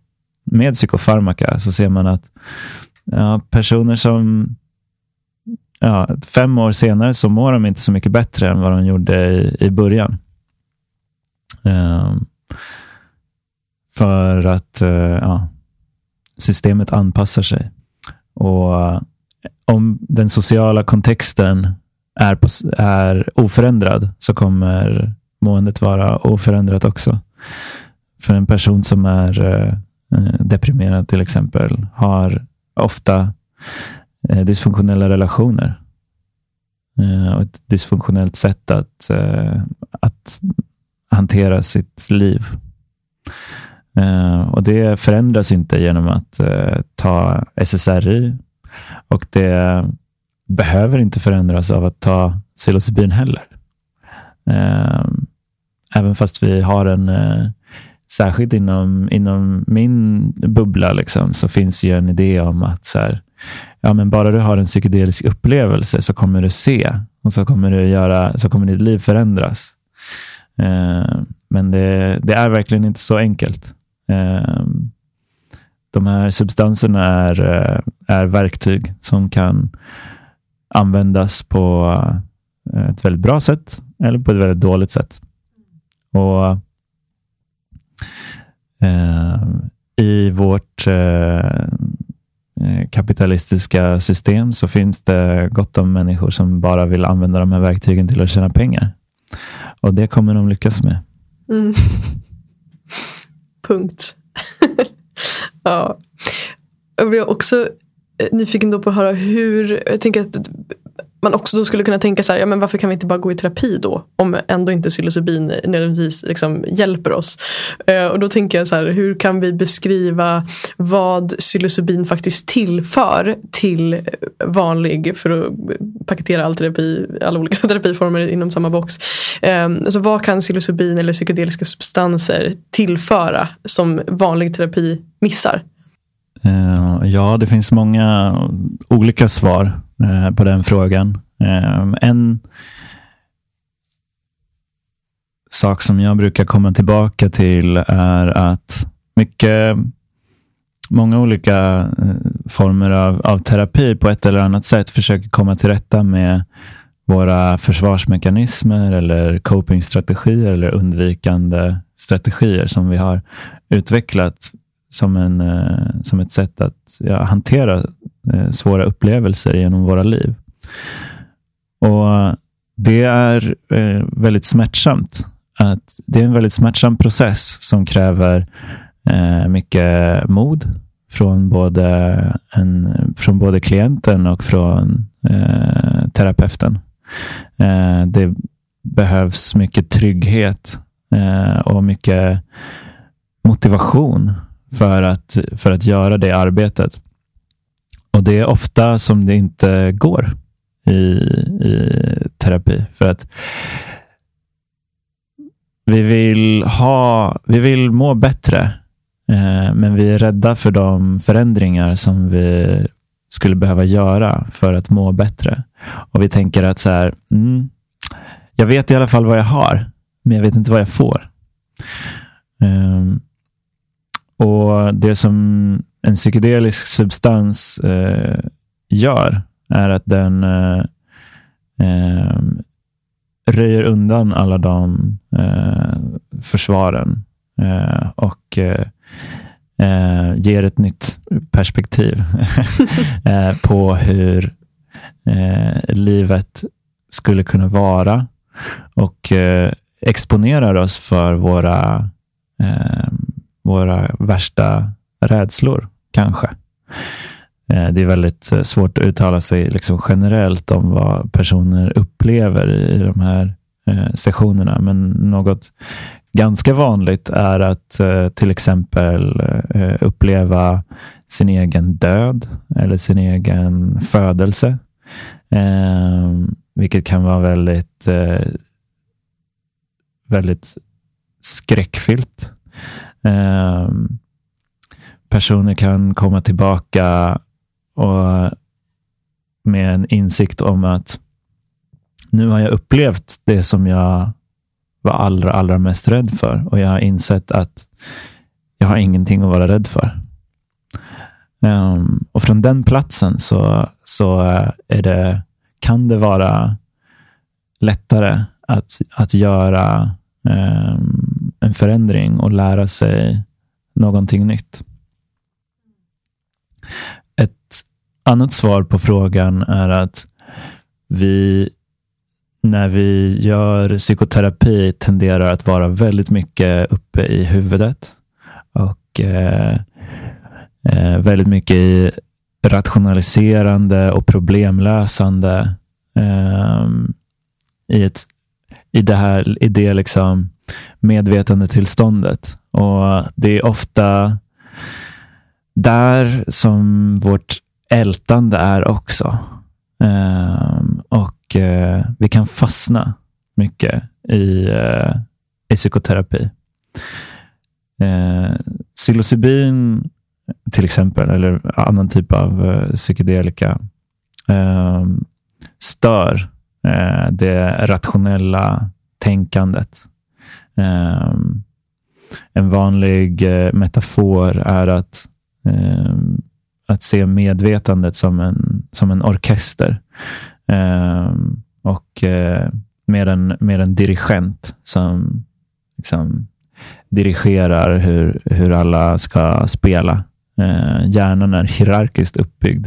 med psykofarmaka så ser man att ja, personer som ja, fem år senare så mår de inte så mycket bättre än vad de gjorde i, i början. Ehm, för att eh, ja, systemet anpassar sig. Och eh, om den sociala kontexten är, på, är oförändrad så kommer måendet vara oförändrat också. För en person som är eh, eh deprimerad till exempel har ofta eh, dysfunktionella relationer. Och ett dysfunktionellt sätt att, att hantera sitt liv. Eh, och Det förändras inte genom att eh, ta SSRI och det behöver inte förändras av att ta psilocybin heller. Eh, även fast vi har en, särskilt inom, inom min bubbla, liksom, så finns ju en idé om att så här, ja, men bara du har en psykedelisk upplevelse så kommer du se och så kommer, du göra, så kommer ditt liv förändras. Eh, men det, det, är verkligen inte så enkelt. Eh, de här substanserna är, eh, är verktyg som kan användas på eh, ett väldigt bra sätt eller på ett väldigt dåligt sätt. Och eh, I vårt eh, eh, kapitalistiska system så finns det gott om människor som bara vill använda de här verktygen till att tjäna pengar. Och det kommer de lyckas med. Mm. Punkt. ja. Jag blir också eh, nyfiken då på att höra hur, jag tänker att man också då skulle kunna tänka så här, ja, men varför kan vi inte bara gå i terapi då? Om ändå inte psilocybin nödvändigtvis liksom hjälper oss. Eh, och då tänker jag så här, hur kan vi beskriva vad psilocybin faktiskt tillför till vanlig, för att paketera all terapi, alla olika terapiformer inom samma box. Eh, alltså vad kan psilocybin eller psykedeliska substanser tillföra som vanlig terapi missar? Ehm, ja, det finns många olika svar eh, på den frågan. Eh, en sak som jag brukar komma tillbaka till är att mycket, många olika eh, former av, av terapi på ett eller annat sätt försöker komma till rätta med våra försvarsmekanismer eller copingstrategier eller undvikande strategier som vi har utvecklat som, en, eh, som ett sätt att ja, hantera eh, svåra upplevelser genom våra liv. Och eh, Det är eh, väldigt smärtsamt. Att det är en väldigt smärtsam process som kräver eh, mycket mod från både, en, från både klienten och från eh, terapeuten. Eh, det behövs mycket trygghet eh, och mycket motivation för att, för att göra det arbetet. Och det är ofta som det inte går i, i terapi. För att vi vill, ha, vi vill må bättre, eh, men vi är rädda för de förändringar som vi skulle behöva göra för att må bättre. Och vi tänker att så här, mm, jag vet i alla fall vad jag har, men jag vet inte vad jag får. Eh, och Det som en psykedelisk substans eh, gör är att den eh, eh, röjer undan alla de eh, försvaren eh, och eh, eh, ger ett nytt perspektiv eh, på hur eh, livet skulle kunna vara och eh, exponerar oss för våra våra värsta rädslor, kanske. Eh, det är väldigt eh, svårt att uttala sig liksom generellt om vad personer upplever i de här eh, sessionerna, men något ganska vanligt är att till exempel uppleva sin egen död eller sin egen födelse, ehm, vilket kan vara väldigt, väldigt skräckfyllt. Um, personer kan komma tillbaka och med en insikt om att nu har jag upplevt det som jag var allra, allra mest rädd för och jag har insett att jag har ingenting att vara rädd för. Um, och från den platsen så, så eh, är det, kan det vara lättare att, att göra um, en förändring och lära sig någonting nytt. Ett annat svar på frågan är att vi när vi gör psykoterapi tenderar att vara väldigt mycket uppe i huvudet och eh, eh, väldigt mycket i rationaliserande och problemlösande eh, i, ett, i det här i det liksom medvetandetillståndet. Och det är ofta där som vårt ältande är också. Ehm, och eh, vi kan fastna mycket i, eh, i psykoterapi. Uh, psilocybin till exempel, eller annan typ av eh, psykedelika, ehm, eh, stör det rationella tänkandet. En vanlig eh, metafor är att, eh, att se medvetandet som en, som en orkester. Eh, och eh, med, en, med en dirigent som liksom, dirigerar hur, hur alla ska spela. Eh, hjärnan är hierarkiskt uppbyggd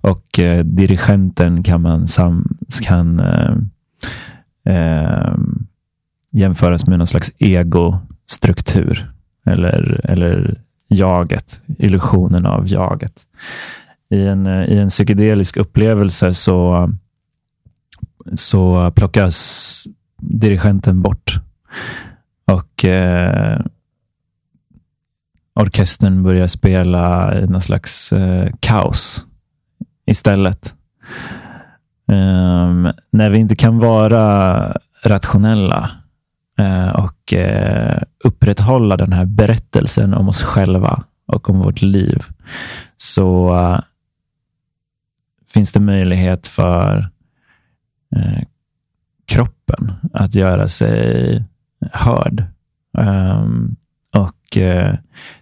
och eh, dirigenten kan man sam, kan eh, eh jämföras med någon slags egostruktur eller, eller jaget, illusionen av jaget. I en, eh, I en psykedelisk upplevelse så så plockas dirigenten bort. Och eh, orkestern börjar spela i någon slags eh, kaos istället. Um, när vi inte kan vara rationella Eh, och eh, upprätthålla den här berättelsen om oss själva och om vårt liv, så eh, finns det möjlighet för kroppen att göra sig hörd. Um, och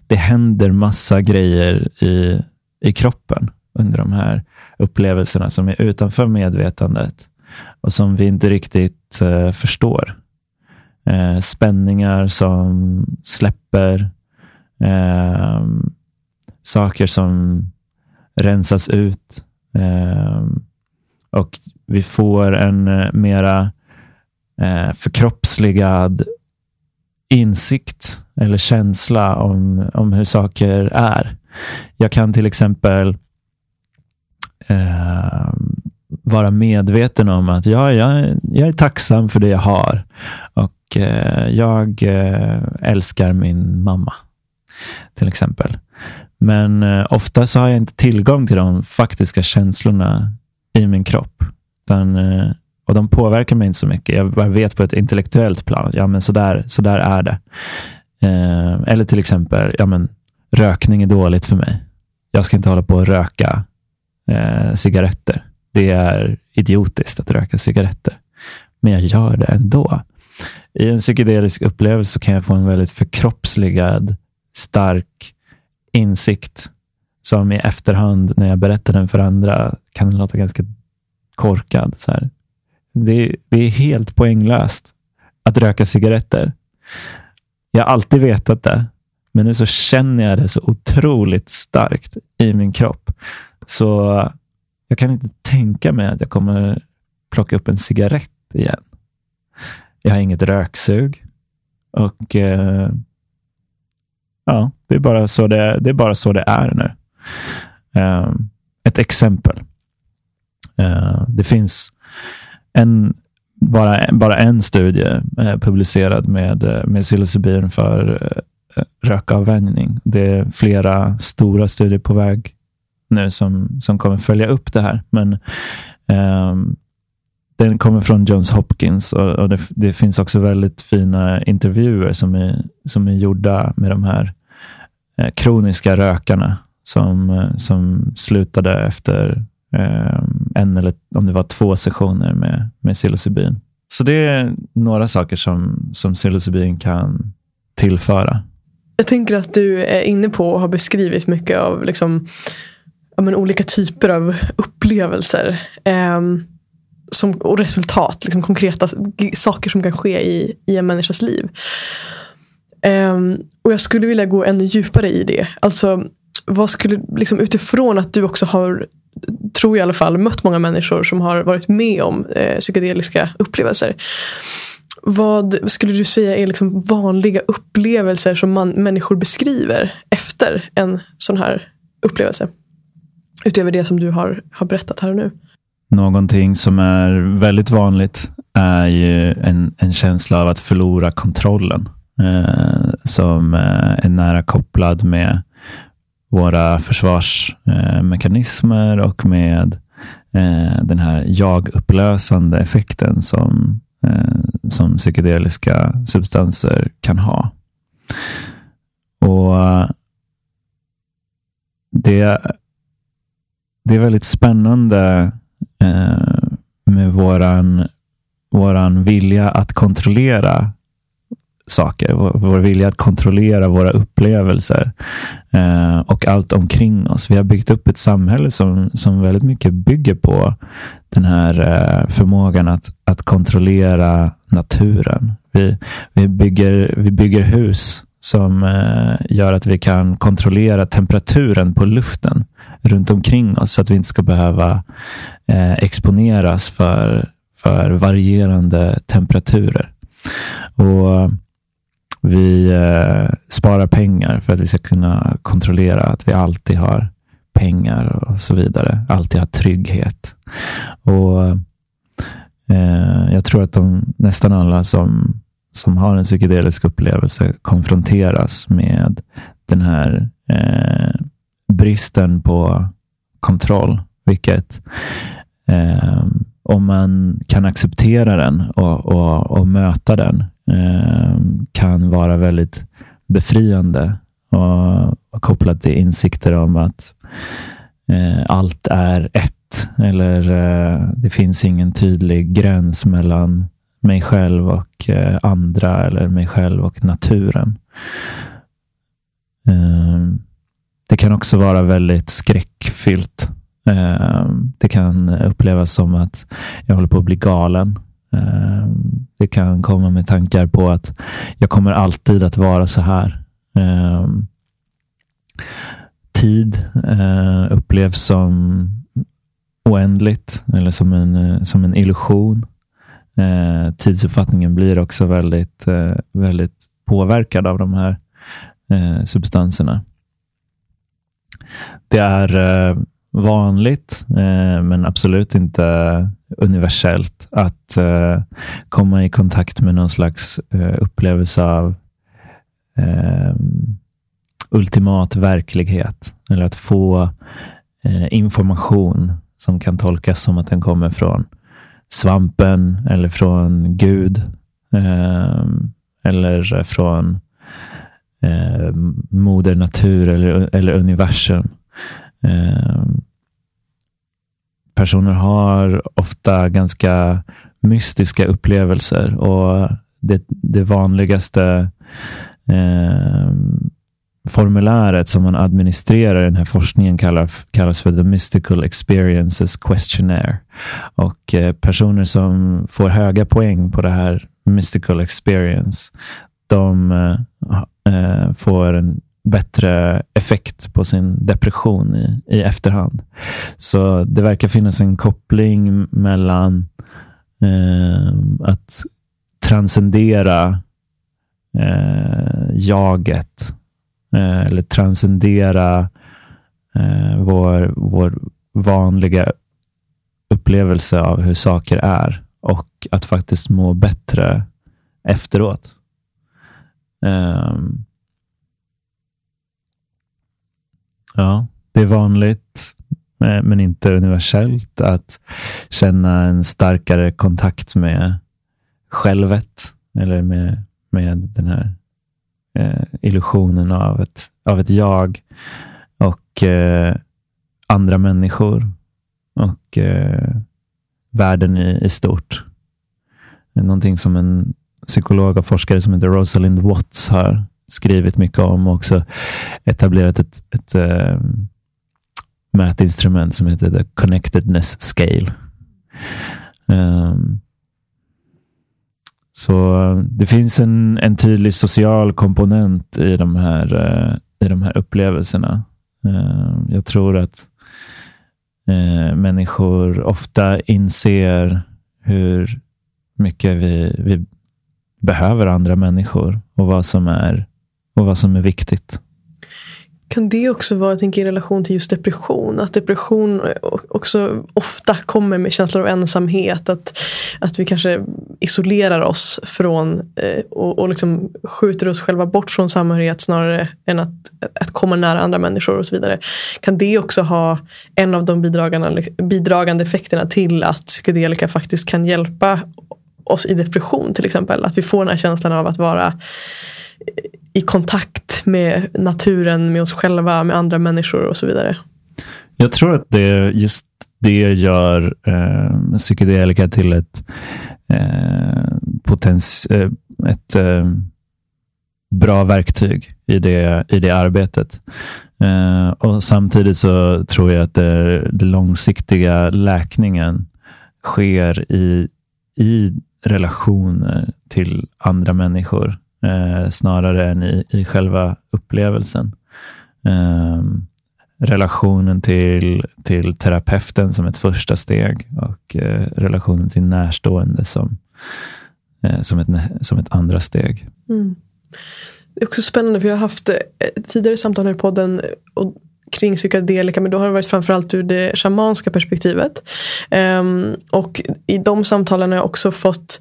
det händer massa grejer i, i kroppen under de här upplevelserna som är utanför medvetandet och som vi inte riktigt förstår eh, spänningar som släpper. eh, saker som rensas ut. Eh, och vi får en eh, mera eh, förkroppsligad insikt eller känsla om, om hur saker är. Jag kan till exempel eh, vara medveten om att ja, jag, jag är tacksam för det jag har. Och Eh, jag eh, älskar min mamma. Till exempel. Men eh, ofta så har jag inte tillgång till de faktiska känslorna i min kropp. Utan, och de påverkar mig inte så mycket. Jag bara vet på ett intellektuellt plan. Ja, men så där, så där är det. Eller till exempel, ja, men, rökning är dåligt för mig. Jag ska inte hålla på och röka eh, cigaretter. Det är idiotiskt att röka cigaretter. Men jag gör det ändå. I en psykedelisk upplevelse kan jag få en väldigt förkroppsligad, stark insikt som i efterhand, när jag berättar den för andra, kan låta ganska korkad. Så här. Det, det är helt poänglöst att röka cigaretter. Jag har alltid vetat det, men nu så känner jag det så otroligt starkt i min kropp. Så jag kan inte tänka mig att jag kommer plocka upp en cigarett igen. Jag har inget röksug. Och eh, ja, det är, bara så det, det är bara så det är nu. Eh, ett exempel. Eh, det finns en, bara, bara en studie eh, publicerad med, eh, med psilocybin för eh, rökavvänjning. Det är flera stora studier på väg nu som, som kommer följa upp det här. Men um, den kommer från Johns Hopkins och, och det, det, finns också väldigt fina intervjuer som är, som är gjorda med de här eh, kroniska rökarna som, eh, som slutade efter eh, en eller om det var två sessioner med, med psilocybin. Så det är några saker som, som psilocybin kan tillföra. Jag tänker att du är inne på och har beskrivit mycket av liksom ja, men, olika typer av upplevelser. Eh, som, och resultat, liksom konkreta saker som kan ske i, i en människas liv. Um, och jag skulle vilja gå ännu djupare i det. Alltså, vad skulle, liksom, utifrån att du också har, tror jag i alla fall, mött många människor som har varit med om eh, psykedeliska upplevelser. Vad skulle du säga är liksom vanliga upplevelser som man, människor beskriver efter en sån här upplevelse? Utöver det som du har, har berättat här och nu. Någonting som är väldigt vanligt är ju en, en känsla av att förlora kontrollen. Eh, som eh, är nära kopplad med våra försvarsmekanismer och med eh, den här jag-upplösande effekten som, eh, som psykedeliska substanser kan ha. Och eh, det det är väldigt spännande eh, med våran, våran vilja att kontrollera saker. Vår, vår vilja att kontrollera våra upplevelser eh, och allt omkring oss. Vi har byggt upp ett samhälle som, som väldigt mycket bygger på den här eh, förmågan att, att kontrollera naturen. Vi, vi, bygger, vi bygger hus som eh, gör att vi kan kontrollera temperaturen på luften runt omkring oss så att vi inte ska behöva eh, exponeras för, för varierande temperaturer. Och Vi eh, sparar pengar för att vi ska kunna kontrollera att vi alltid har pengar och så vidare. Alltid har trygghet. Och eh, jag tror att de, nästan alla som, som har en psykedelisk upplevelse konfronteras med den här eh, bristen på kontroll. Vilket eh, om man kan acceptera den och, och, och möta den eh, kan vara väldigt befriande och, och kopplat till insikter om att eh, allt är ett. Eller eh, det finns ingen tydlig gräns mellan mig själv och eh, andra eller mig själv och naturen. Eh, det kan också vara väldigt skräckfyllt. Ehm, det kan upplevas som att jag håller på att bli galen. Ehm, det kan komma med tankar på att jag kommer alltid att vara så här. Ehm, tid eh, upplevs som oändligt eller som en, eh, som en illusion. Eh, tidsuppfattningen blir också väldigt, väldigt påverkad av de här substanserna. Det är eh, vanligt, eh, men absolut inte universellt, att eh, komma i kontakt med någon slags upplevelse av ultimat verklighet. Eller att få information som kan tolkas som att den kommer från svampen eller från Gud. eller från eh, moder natur eller, eller universum. Eh, personer har ofta ganska mystiska upplevelser och det, det vanligaste eh, formuläret som man administrerar i den här forskningen kallar, kallas för The Mystical Experiences Questionnaire. Och eh, personer som får höga poäng på det här Mystical Experience, de eh, Eh, får en bättre effekt på sin depression i, i efterhand. Så det verkar finnas en koppling mellan eh, att transcendera eh, jaget eh, eller transcendera eh, vår, vår vanliga upplevelse av hur saker är och att faktiskt må bättre efteråt. Um, ja, det är vanligt, eh, men inte universellt, att känna en starkare kontakt med självet eller med, med den här eh, illusionen av ett, av ett jag och eh, andra människor och eh, världen i, i stort. Någonting som en psykolog och forskare som heter Rosalind Watts har skrivit mycket om och också etablerat ett, ett äh, mätinstrument som heter The Connectedness Scale. Um, så eh, det finns en, en tydlig social komponent i de här, uh, i de här upplevelserna. Uh, jag tror att uh, människor ofta inser hur mycket vi, vi behöver andra människor och vad som är, och vad som är viktigt. Kan det också vara, jag tänker, i relation till just depression? Att depression också ofta kommer med känslor av ensamhet. Att, att vi kanske isolerar oss från eh, och, och liksom skjuter oss själva bort från samhörighet snarare än att, att komma nära andra människor och så vidare. Kan det också ha en av de bidragande, bidragande effekterna till att psykedelika faktiskt kan hjälpa oss i depression till exempel. Att vi får den här känslan av att vara i kontakt med naturen, med oss själva, med andra människor och så vidare. Jag tror att det just det gör eh, psykedelika till ett, eh, potens, eh, ett eh, bra verktyg i det, i det arbetet. Eh, och Samtidigt så tror jag att den långsiktiga läkningen sker i, i relationer till andra människor eh, snarare än i, i själva upplevelsen. Eh, relationen till, till terapeuten som ett första steg och eh, relationen till närstående som, eh, som, ett, som ett andra steg. Mm. Det är också spännande för jag har haft eh, tidigare samtal här i podden och kring psykedelika, men då har det varit framförallt ur det shamanska perspektivet. Um, och i de samtalen har jag också fått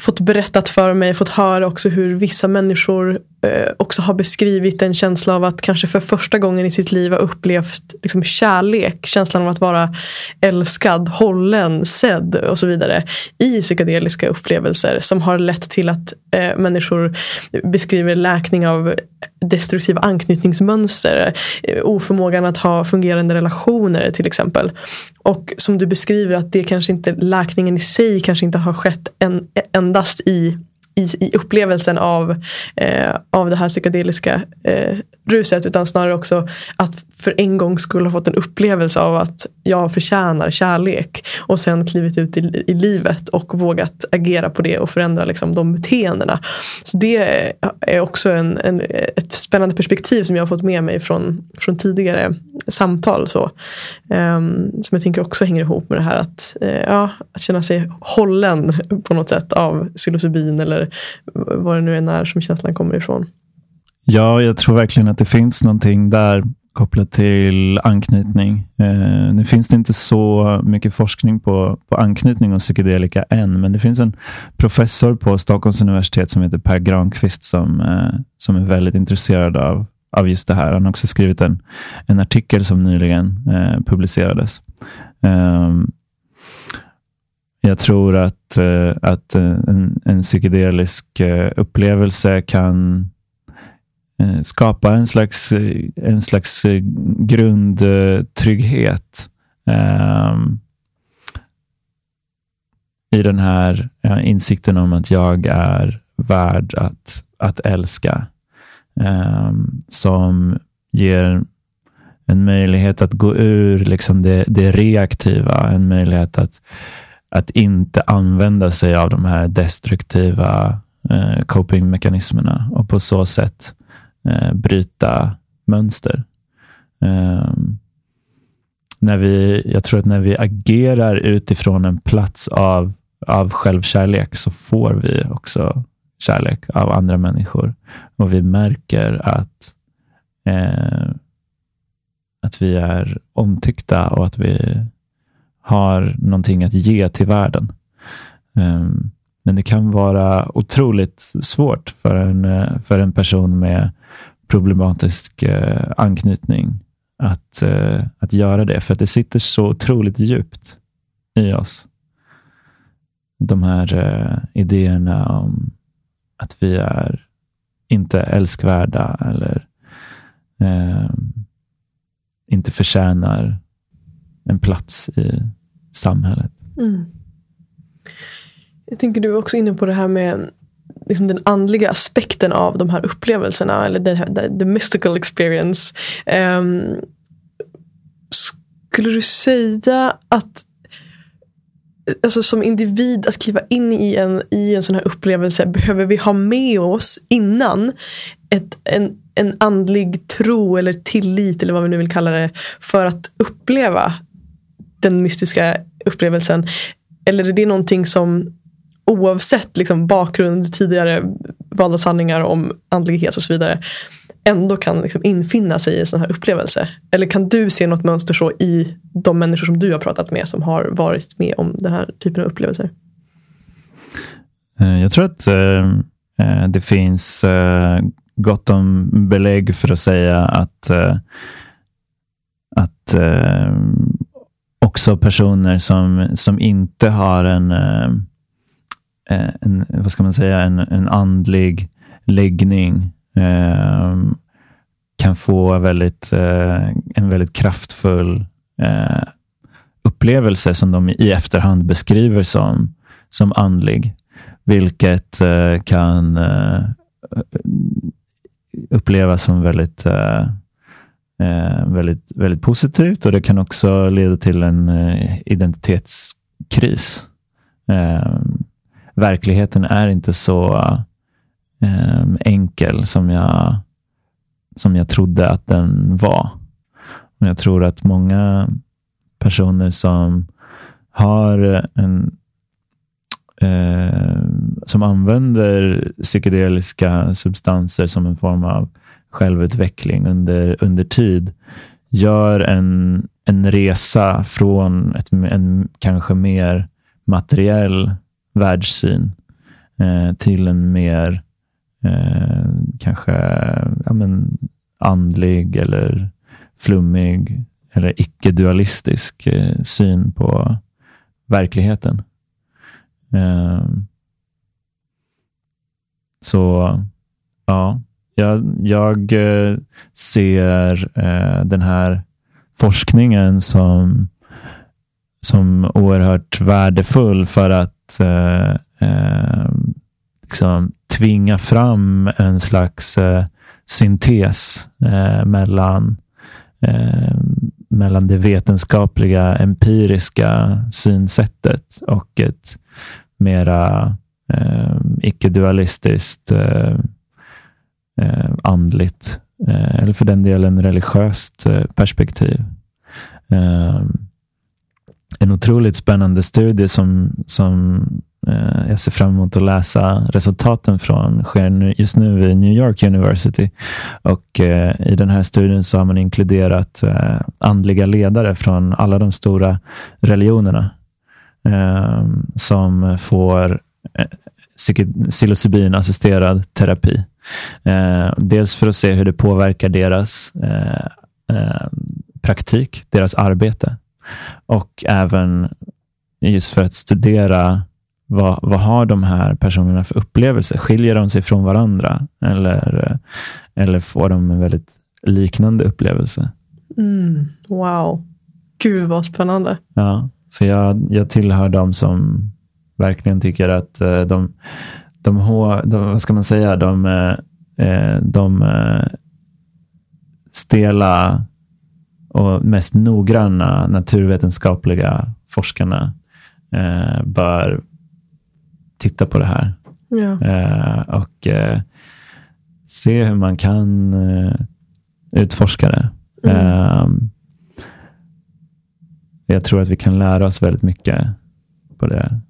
fått berättat för mig, fått höra också hur vissa människor Eh, också har beskrivit en känsla av att kanske för första gången i sitt liv ha upplevt liksom, kärlek, känslan av att vara älskad, hållen, sedd och så vidare i psykedeliska upplevelser som har lett till att eh, människor beskriver läkning av destruktiva anknytningsmönster, eh, oförmågan att ha fungerande relationer till exempel. Och som du beskriver att det kanske inte, läkningen i sig kanske inte har skett en, endast i i, i upplevelsen av, eh, av det här psykedeliska eh, ruset utan snarare också att för en gång skulle ha fått en upplevelse av att jag förtjänar kärlek och sen klivit ut i, i livet och vågat agera på det och förändra liksom, de beteendena. Så det är också en, en, ett spännande perspektiv som jag har fått med mig från, från tidigare samtal. Så, um, som jag tänker också hänger ihop med det här att, uh, ja, att känna sig hållen på något sätt av psilocybin eller vad det nu än är som känslan kommer ifrån. Ja, jag tror verkligen att det finns någonting där kopplat till anknytning. Eh, nu finns det inte så mycket forskning på, på anknytning och psykedelika än, men det finns en professor på Stockholms universitet som heter Per Granqvist som, eh, som är väldigt intresserad av, av just det här. Han har också skrivit en, en artikel som nyligen eh, publicerades. Ehm, jag tror att, eh, att eh, en, en psykedelisk eh, upplevelse kan skapa en slags, en slags grundtrygghet um, i den här insikten om att jag är värd att, att älska. Um, som ger en möjlighet att gå ur liksom det, det reaktiva, en möjlighet att att inte använda sig av de här destruktiva eh, copingmekanismerna och på så sätt eh, bryta mönster. Eh, när vi, jag tror att när vi agerar utifrån en plats av, av självkärlek så får vi också kärlek av andra människor. Och vi märker att, eh, att vi är omtyckta och att vi har någonting att ge till världen. Um, men det kan vara otroligt svårt för en, eh, för en person med problematisk uh, anknytning att, uh, att göra det, för att det sitter så otroligt djupt i oss. De här uh, idéerna om att vi är inte älskvärda eller ehm, inte förtjänar en plats i samhället. Mm. Jag tänker du var också inne på det här med liksom den andliga aspekten av de här upplevelserna. Eller det här, the mystical experience. Um, skulle du säga att alltså som individ att kliva in i en, i en sån här upplevelse behöver vi ha med oss innan ett, en, en andlig tro eller tillit eller vad vi nu vill kalla det för att uppleva den mystiska upplevelsen? Eller är det någonting som oavsett liksom, bakgrund, tidigare valda sanningar om andlighet och så vidare ändå kan liksom infinna sig i en sån här upplevelse? Eller kan du se något mönster så i de människor som du har pratat med som har varit med om den här typen av upplevelser? Eh, jag tror att eh, eh, det finns eh, gott om belägg för att säga att, eh, att eh, också personer som, som inte har en, eh, eh, en, vad ska man säga, en, en andlig läggning eh, kan få väldigt, en väldigt kraftfull upplevelse som de i efterhand beskriver som, som andlig. Vilket kan upplevas som väldigt eh, väldigt, väldigt positivt och det kan också leda till en eh, identitetskris. Eh, verkligheten är inte så eh, enkel som jag, som jag trodde att den var. Och jag tror att många personer som har en eh, som använder psykedeliska substanser som en form av självutveckling under, under tid gör en, en resa från ett, en kanske mer materiell världssyn eh, till en mer eh, kanske ja, men, andlig eller flummig eller icke-dualistisk eh, syn på verkligheten. Eh, så ja, jag, jag eh, ser eh, den här forskningen som, som oerhört värdefull för att eh, eh, liksom tvinga fram en slags eh, syntes eh, mellan, eh, mellan det vetenskapliga empiriska synsättet och ett mera eh, icke-dualistiskt eh, eh, andligt eh, eller för den delen religiöst eh, perspektiv. Ehm, en otroligt spännande studie som, som Eh, jag ser fram emot att läsa resultaten från sker just nu vid New York University. Och eh, I den här studien så har man inkluderat eh, andliga ledare från alla de stora religionerna ehm, som får eh, psilocybin-assisterad terapi dels för att se hur det påverkar deras praktik, deras arbete och även just för att studera vad, vad har de här personerna för upplevelser? Skiljer de sig från varandra eller, eller får de en väldigt liknande upplevelse? Mm, wow, gud vad spännande. Ja, så jag, jag tillhör de som verkligen tycker att eh, de, de, de vad ska man säga, de, eh, de eh, stela och mest noggranna naturvetenskapliga forskarna bör titta på det här. Ja. Eh, och eh, se hur man kan eh, utforska det. Mm. Ehm, jag tror att vi kan lära oss väldigt mycket på det.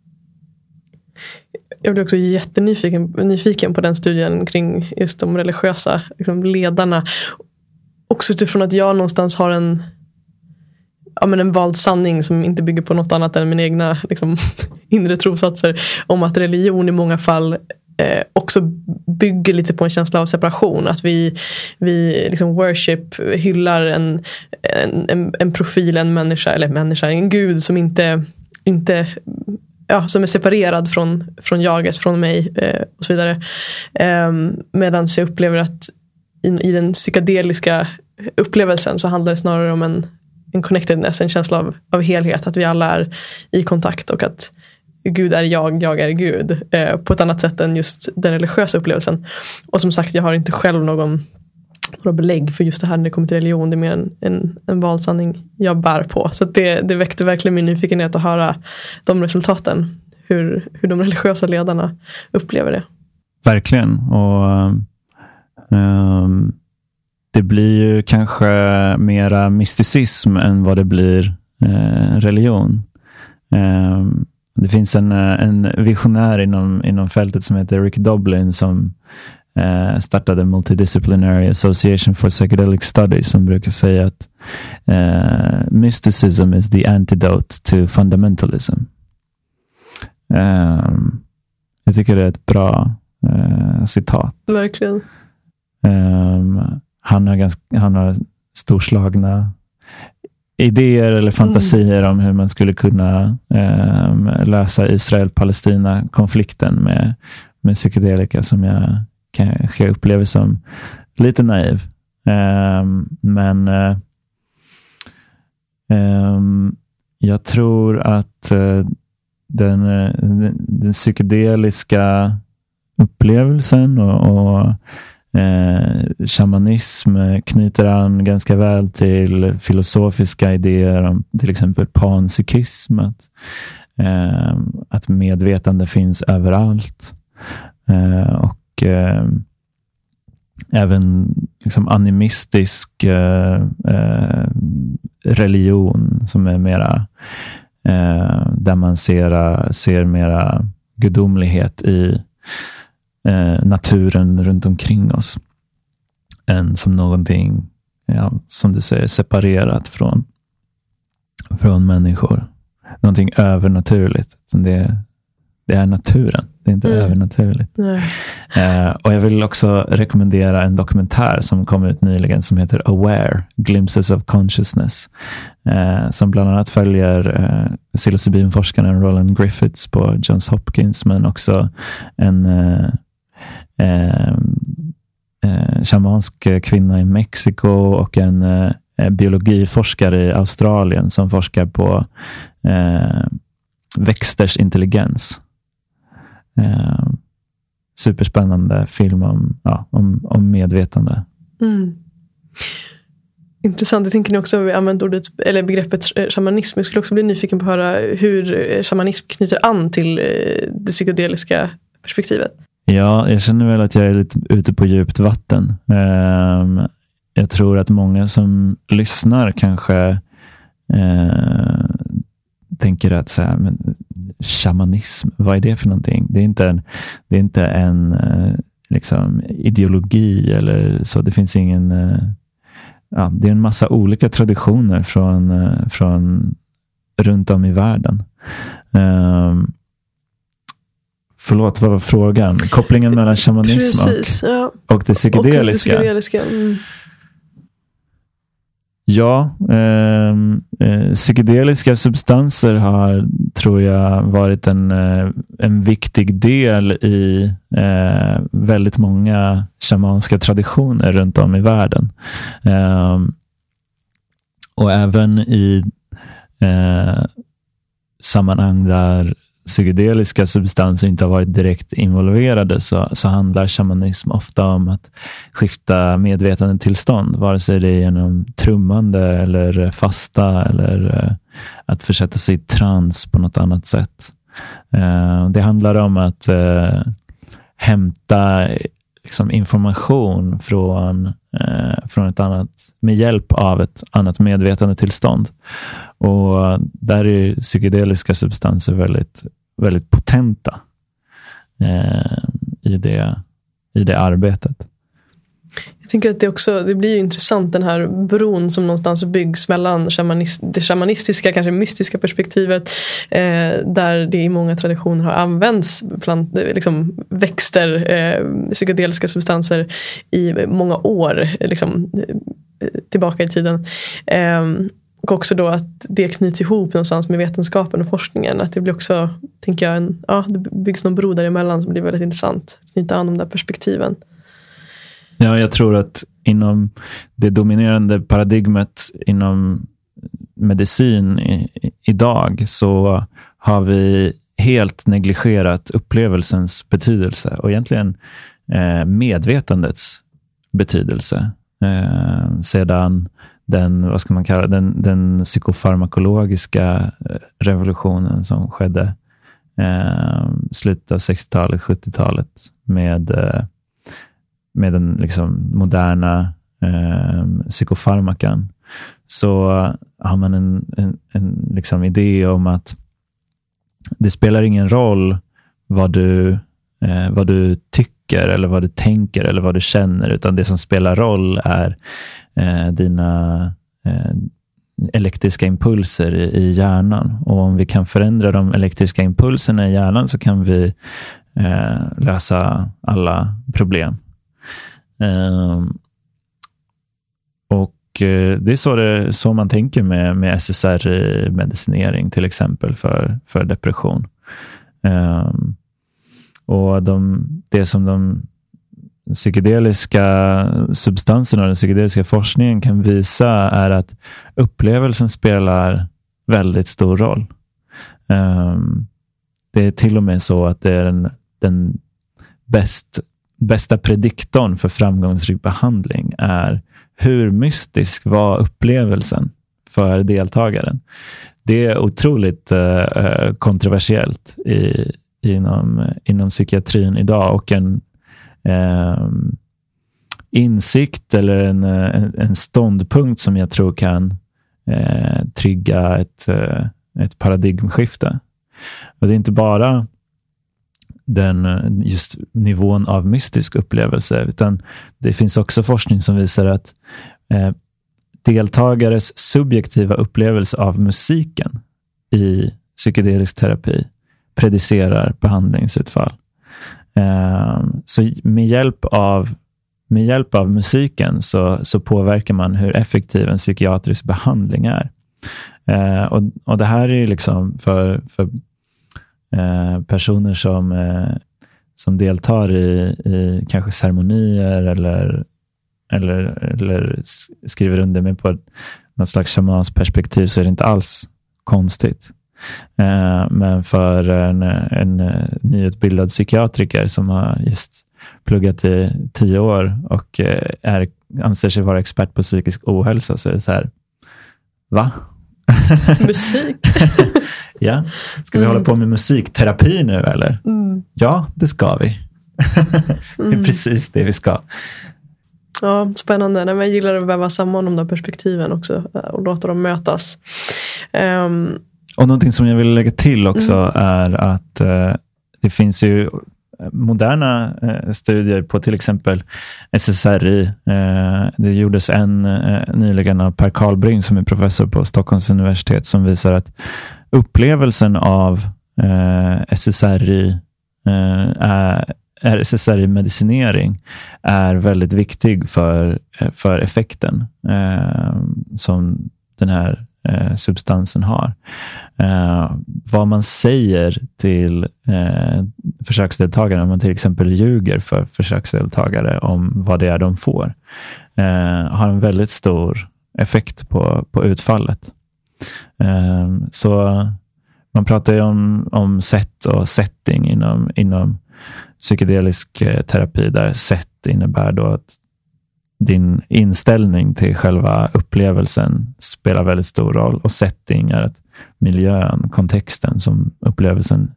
Jag blir också jättenyfiken nyfiken på den studien kring just de religiösa liksom ledarna. Också utifrån att jag någonstans har en ja, men en vald sanning som inte bygger på något annat än mina egna liksom, inre trosatser. Om att religion i många fall eh, också bygger lite på en känsla av separation. Att vi, vi liksom worship hyllar en, en, en profil, en människa, eller människa, en gud som inte, inte ja, som är separerad från, från jaget, från mig eh, och så vidare. Eh, Medan jag upplever att i, i den psykedeliska upplevelsen så handlar det snarare om en, en connectedness, en känsla av, av helhet. Att vi alla är i kontakt och att Gud är jag, jag är Gud. Eh, på ett annat sätt än just den religiösa upplevelsen. Och som sagt, jag har inte själv någon några belägg för just det här när det kommer till religion. Det är mer en, en, en valsanning jag bär på. Så det, det väckte verkligen min nyfikenhet att höra de resultaten. Hur, hur de religiösa ledarna upplever det. Verkligen. Och um, det blir ju kanske mera mysticism än vad det blir eh, religion. Um, det finns en, eh, en visionär inom, inom fältet som heter Rick Doblin som eh, startade Multidisciplinary Association for Psychedelic Studies som brukar säga att eh, mysticism is the antidote to fundamentalism. Eh, jag tycker det är ett bra citat. Verkligen. Um, han har, ganska, han har storslagna idéer eller fantasier mm. om hur man skulle kunna eh, lösa Israel-Palestina-konflikten med, med psykedelika som jag kanske upplever som lite naiv. Ehm, men eh, ehm, jag tror att eh, den, den, den psykedeliska upplevelsen och, och Eh, shamanism knyter an ganska väl till filosofiska idéer om till exempel panpsykism. Att, eh, att medvetande finns överallt. Eh, och eh, även liksom animistisk eh, eh, religion som är mera eh, där man ser, ser mera gudomlighet i eh, naturen runt omkring oss. än som någonting, ja, som du säger, separerat från, från människor. Någonting övernaturligt. Det, det är naturen. Det är inte mm. övernaturligt. Uh, och Jag vill också rekommendera en dokumentär som kom ut nyligen som heter Aware, Glimpses of Consciousness. Uh, som bland annat följer uh, psilocybinforskaren Roland Griffiths på Johns Hopkins, men också en uh, shamansk kvinna i Mexiko och en biologiforskare i Australien som forskar på växters intelligens. Eh, superspännande film om, ja, om, om medvetande. Mm. Intressant. Jag tänker ni också använt ordet, eller begreppet shamanism. Jag skulle också bli nyfiken på att höra hur eh, shamanism knyter an till eh, det psykedeliska perspektivet. Ja, jag känner väl att jag är lite ute på djupt vatten. Ehm, jag tror att många som lyssnar kanske tänker att så här, men, shamanism, vad är det för någonting? Det är inte en, det är inte en eh, liksom, ideologi eller så. Det finns ingen... Eh, ja, det är en massa olika traditioner från, eh, från runt om i världen. Um, förlåt, vad var frågan? Kopplingen mellan shamanism Precis, och, ja. och det psykedeliska? Och det psykedeliska. Mm. Ja, ehm, eh, psykedeliska substanser har, tror jag, varit en, eh, en viktig del i eh, väldigt många shamanska traditioner runt om i världen. Eh, och även i eh, sammanhang där psykedeliska substanser inte har varit direkt involverade så, så handlar shamanism ofta om att skifta medvetandetillstånd, vare sig det är genom trummande eller fasta eller eh, att försätta sig i trans på något annat sätt. Eh, det handlar om att eh, hämta liksom, information från, eh, från ett annat, med hjälp av ett annat medvetandetillstånd. Och eh, där är psykedeliska substanser väldigt, väldigt potenta eh, i, det, i det arbetet. Jag tänker att det också det blir intressant den här bron som någonstans byggs mellan shamanist, det shamanistiska, kanske mystiska perspektivet eh, där det i många traditioner har använts plant, liksom, växter, eh, psykedeliska substanser i många år liksom, eh, tillbaka i tiden. Eh, och också då att det knyts ihop någonstans med vetenskapen och forskningen. Att det blir också, tänker jag, en, ja, det byggs någon bro däremellan som blir väldigt intressant. Att knyta an de där perspektiven. Ja, jag tror att inom det dominerande paradigmet inom medicin i, idag så har vi helt negligerat upplevelsens betydelse och egentligen eh, medvetandets betydelse. Eh, sedan den, vad ska man kalla den, den psykofarmakologiska eh, revolutionen som skedde eh, slutet av 60-talet, 70-talet med, eh, med den liksom moderna eh, psykofarmakan så har man en, en, en liksom idé om att det spelar ingen roll vad du, eh, vad du tycker eller vad du tänker eller vad du känner, utan det som spelar roll är eh, dina eh, elektriska impulser i, i, hjärnan. Och om vi kan förändra de elektriska impulserna i hjärnan så kan vi eh, lösa alla problem. Ehm, och eh, Det är så, det, så man tänker med, med SSR-medicinering till exempel för, för depression. Ehm, och de, Det som de psykedeliska substanserna och den psykedeliska forskningen kan visa är att upplevelsen spelar väldigt stor roll. Um, det är till och med så att det är den, den bäst, bästa prediktorn för framgångsrik behandling är hur mystisk var upplevelsen för deltagaren. Det är otroligt uh, kontroversiellt i, inom, inom psykiatrin idag och en eh, insikt eller en, en, en, ståndpunkt som jag tror kan eh, trigga ett, eh, ett paradigmskifte. Och det är inte bara den eh, just nivån av mystisk upplevelse, utan det finns också forskning som visar att eh, deltagares subjektiva upplevelse av musiken i psykedelisk terapi predicerar behandlingsutfall. Eh, så med hjälp av med hjälp av musiken så, så påverkar man hur effektiv en psykiatrisk behandling är. Eh, och, och Det här är liksom för, för Eh, personer som, eh, som deltar i, i kanske ceremonier eller, eller, eller skriver under mig på något slags shamans perspektiv så är det inte alls konstigt. Eh, men för en, en nyutbildad psykiatriker som har just pluggat i tio år och eh, är, anser sig vara expert på psykisk ohälsa så är det så här, va? Musik? ja, ska vi mm. hålla på med musikterapi nu eller? Mm. Ja, det ska vi. det är mm. precis det vi ska. Ja, spännande. Nej, men jag gillar att väva samman de där perspektiven också eh, och låta dem mötas. Um, och någonting som jag vill lägga till också mm. är att uh, det finns ju Eh, moderna eh, studier på till exempel SSRI. Eh, det gjordes en nyligen av Per Karlbring som är professor på Stockholms universitet som visar att upplevelsen av SSRI är SSRI-medicinering är väldigt viktig för, för effekten som den här substansen har. Eh, vad man säger till eh, försöksdeltagare, om man till exempel ljuger för försöksdeltagare om vad det är de får, eh, har en väldigt stor effekt på, på utfallet. Eh, så man pratar ju om, om sätt och setting inom, inom psykedelisk eh, terapi, där sätt innebär då att din inställning till själva upplevelsen spelar väldigt stor roll och setting är att miljön, kontexten som upplevelsen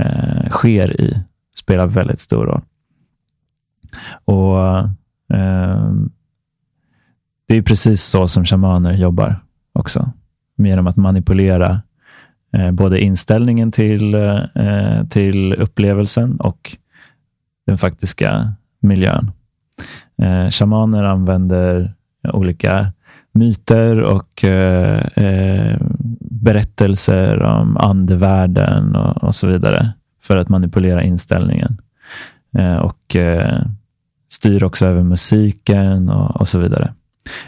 eh, sker i spelar väldigt stor roll. Och eh, Det är precis så som shamaner jobbar också. Genom att manipulera eh, både inställningen till, eh, till upplevelsen och den faktiska miljön. Eh, shamaner använder olika myter och eh, eh, berättelser om andevärlden och, och, så vidare för att manipulera inställningen. Eh, och eh, styr också över musiken och, och, så vidare.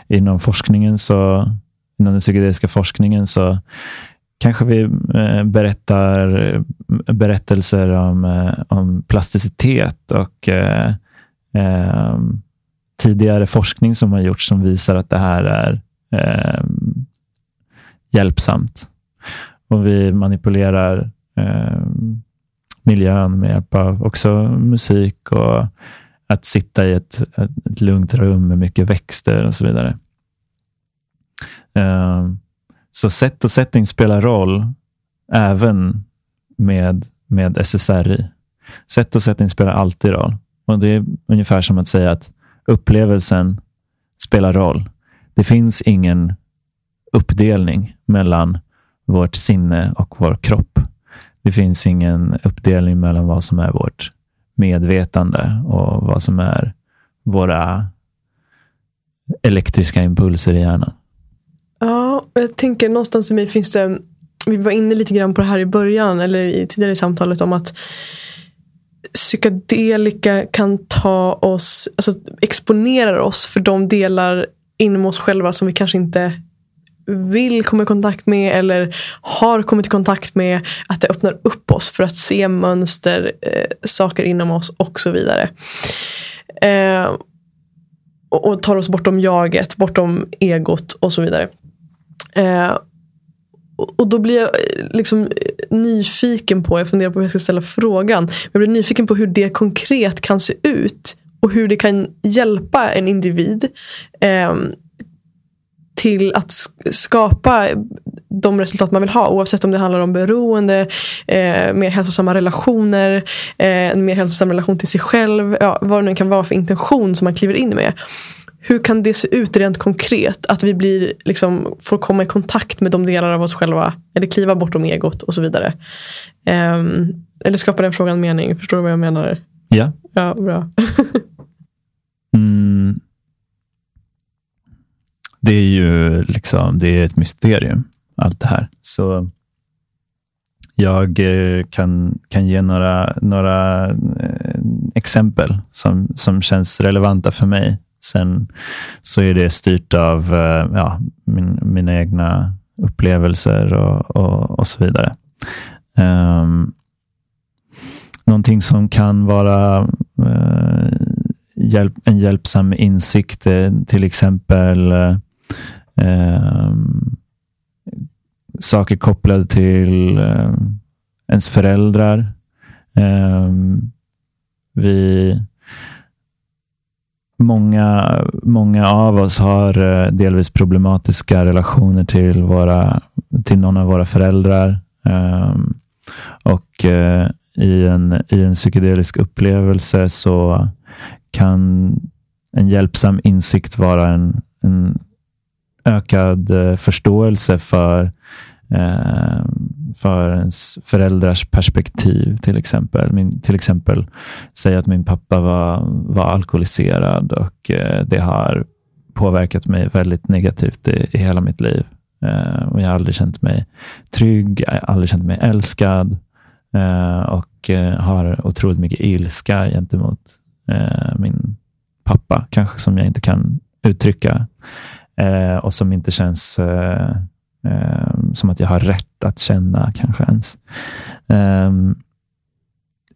Inom forskningen så, inom den psykedeliska forskningen så kanske vi eh, berättar berättelser om, eh, om plasticitet och eh, tidigare forskning som har gjorts som visar att det här är eh, hjälpsamt. Och vi manipulerar eh, miljön med hjälp av också musik och att sitta i ett, ett lugnt rum med mycket växter och så vidare. Eh, så sätt och setting spelar roll även med, med SSRI. Sätt och setting spelar alltid roll. Och Det är ungefär som att säga att upplevelsen spelar roll. Det finns ingen uppdelning mellan vårt sinne och vår kropp. Det finns ingen uppdelning mellan vad som är vårt medvetande och vad som är våra elektriska impulser i hjärnan. Ja, jag tänker någonstans i mig finns det, vi var inne lite grann på det här i början eller i, tidigare i samtalet om att psykedelika kan ta oss, alltså exponerar oss för de delar inom oss själva som vi kanske inte vill komma i kontakt med eller har kommit i kontakt med. Att det öppnar upp oss för att se mönster, eh, saker inom oss och så vidare. Eh, och, och, tar oss bortom jaget, bortom egot och så vidare. Eh, och då blir jag eh, liksom eh, nyfiken på, jag funderar på hur jag ska ställa frågan. Jag blir nyfiken på hur det konkret kan se ut. Och hur det kan hjälpa en individ eh, till att skapa de resultat man vill ha. Oavsett om det handlar om beroende, eh, mer hälsosamma relationer, eh, en mer hälsosam relation till sig själv. Ja, vad det nu kan vara för intention som man kliver in med hur kan det se ut rent konkret? Att vi blir, liksom, får komma i kontakt med de delar av oss själva. Eller kliva bortom egot och så vidare. Um, Eller skapar den frågan mening? Förstår du vad jag menar? Ja. Ja, bra. Mm. Det är ju liksom, det är ett mysterium, allt det här. Så jag eh, kan, kan ge några, några eh, exempel som, som känns relevanta för mig. Sen så är det styrt av eh, ja, min, mina egna upplevelser och, och, och så vidare. Um, någonting som kan vara uh, hjälp, en hjälpsam insikt, eh, till exempel uh, saker kopplade till uh, ens föräldrar. Ehm, vi Många, många av oss har eh, delvis problematiska relationer till, våra, till någon av våra föräldrar. Um, och uh, i, en, i en psykedelisk upplevelse så kan en hjälpsam insikt vara en, en ökad uh, förståelse för, uh, för ens föräldrars perspektiv till exempel. Min, till exempel säga att min pappa var, var alkoholiserad och eh, det har påverkat mig väldigt negativt i, i hela mitt liv. Eh, och jag har aldrig känt mig trygg, jag har aldrig känt mig älskad eh, och har otroligt mycket ilska gentemot min pappa, kanske som jag inte kan uttrycka och som inte känns Ehm, som att jag har rätt att känna kanske ens. Eh,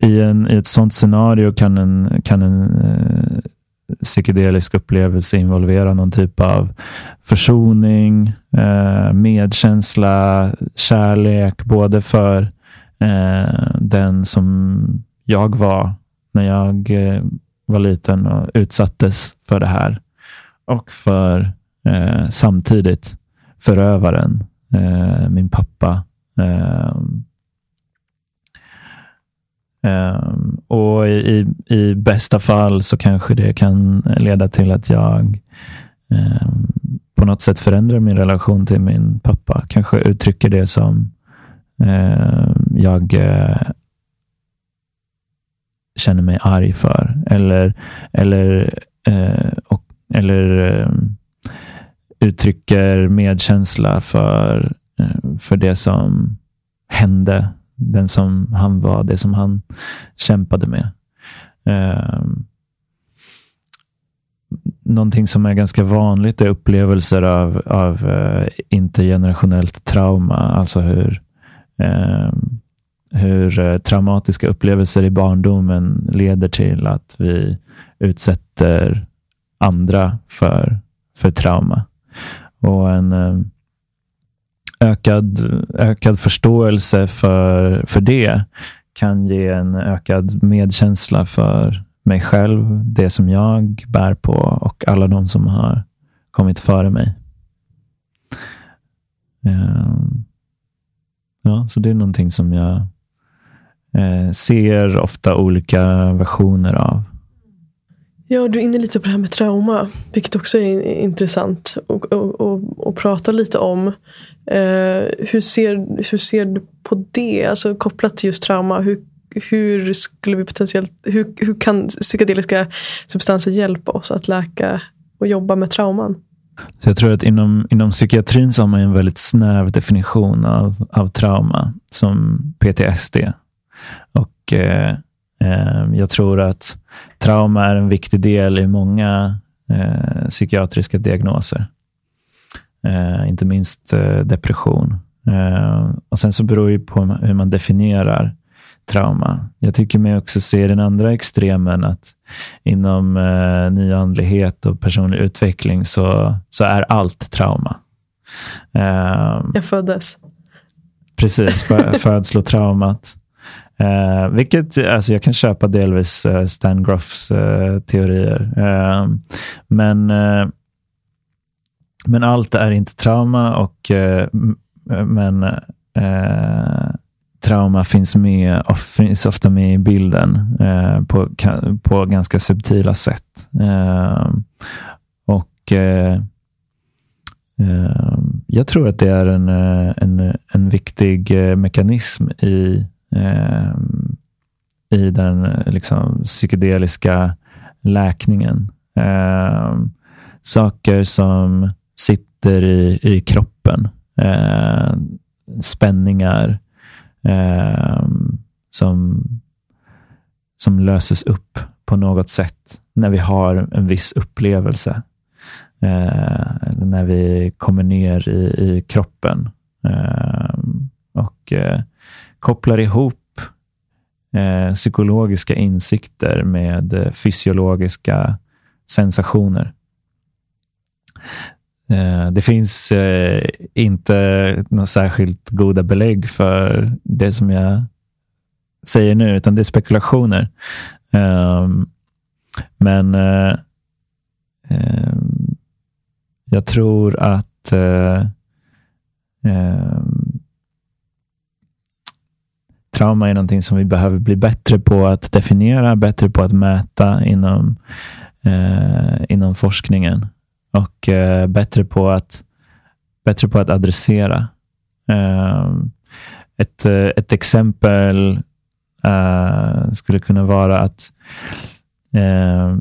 i, en, I ett sådant scenario kan en, kan en eh, psykedelisk upplevelse involvera någon typ av försoning, eh, medkänsla, kärlek, både för eh, den som jag var när jag eh, var liten och utsattes för det här och för eh, samtidigt förövaren, eh, min pappa. Ehm, ehm, och i, i bästa fall så kanske det kan leda till att jag ehm, på något sätt förändrar min relation till min pappa. Kanske uttrycker det som jag eh, känner mig arg för. Eller, eller, eh, och, eller uttrycker medkänsla för, eh, för det som hände den som han var, det som han kämpade med. Eh, någonting som är ganska vanligt är upplevelser av, av eh, intergenerationellt trauma, alltså hur, eh, hur eh, traumatiska upplevelser i barndomen leder till att vi utsätter andra för, för trauma. Och en eh, ökad, ökad förståelse för, för det kan ge en ökad medkänsla för mig själv, det som jag bär på och alla de som har kommit före mig. Eh, ja, så det är någonting som jag eh, ser ofta olika versioner av. Ja, du är inne lite på det här med trauma, vilket också är intressant att prata lite om. Eh, hur, ser, hur ser du på det, alltså kopplat till just trauma? Hur, hur, skulle vi potentiellt, hur, hur kan psykedeliska substanser hjälpa oss att läka och jobba med trauman? Så jag tror att inom, inom psykiatrin så har man en väldigt snäv definition av, av trauma som PTSD. Och eh, eh, jag tror att trauma är en viktig del i många eh, psykiatriska diagnoser. Eh, inte minst eh, depression. Eh, och Sen så beror det på hur man definierar trauma. Jag tycker mig också se den andra extremen att inom eh, nyandlighet och personlig utveckling så, så är allt trauma. Eh, Jag föddes. Precis, födslotraumat. Eh, vilket alltså jag kan köpa delvis eh, Stan Groffs eh, teorier. Eh, men, eh, men allt är inte trauma och eh, eh men eh, trauma finns med och finns ofta med i bilden eh, på, på ganska subtila sätt. Eh, och jag tror att det är en, en, en viktig mekanism i eh, i den liksom, psykedeliska läkningen. Eh, saker som sitter i, i kroppen. Eh, spänningar eh, som, som löses upp på något sätt när vi har en viss upplevelse. Eh, eller när vi kommer ner i, i kroppen eh, och eh, kopplar ihop eh, psykologiska insikter med eh, fysiologiska sensationer. Eh, det finns eh, inte några särskilt goda belägg för det som jag säger nu, utan det är spekulationer. Ehm, men eh, ehm, jag tror att eh, ehm, trauma är någonting som vi behöver bli bättre på att definiera, bättre på att mäta inom, eh, inom forskningen och eh, bättre, på att, bättre på att adressera. Ehm, eh, ett, ett exempel eh, skulle kunna vara att eh,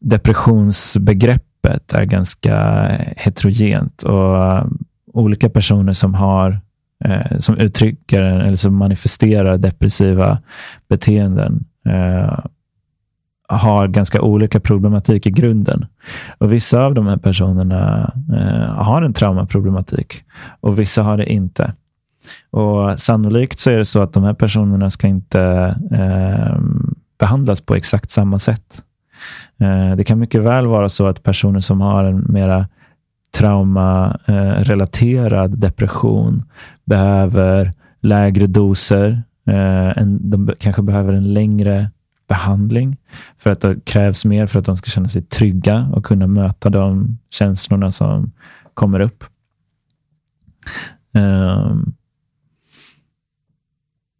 depressionsbegreppet är ganska heterogent och eh, olika personer som har eh, som uttrycker eller som manifesterar depressiva beteenden eh, har ganska olika problematik i grunden. Och Vissa av de här personerna eh, har en traumaproblematik och vissa har det inte. Och Sannolikt så är det så att de här personerna ska inte eh, behandlas på exakt samma sätt. Eh, det kan mycket väl vara så att personer som har en mera traumarelaterad eh, depression behöver lägre doser. Eh, de kanske behöver en längre behandling för att det krävs mer för att de ska känna sig trygga och kunna möta de känslorna som kommer upp. Um,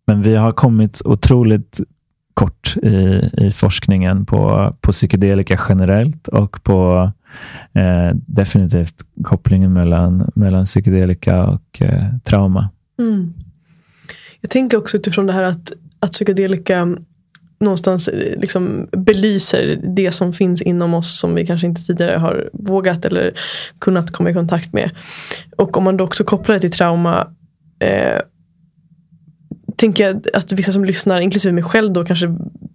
men vi har kommit otroligt kort i, i forskningen på, på psykedelika generellt och på eh, definitivt kopplingen mellan, mellan psykedelika och eh, trauma. Mm. Jag tänker också utifrån det här att, att psykedelika någonstans eh, liksom belyser det som finns inom oss som vi kanske inte tidigare har vågat eller kunnat komma i kontakt med. Och om man då också kopplar det till trauma eh, tänker jag att vissa som lyssnar, inklusive mig själv då kanske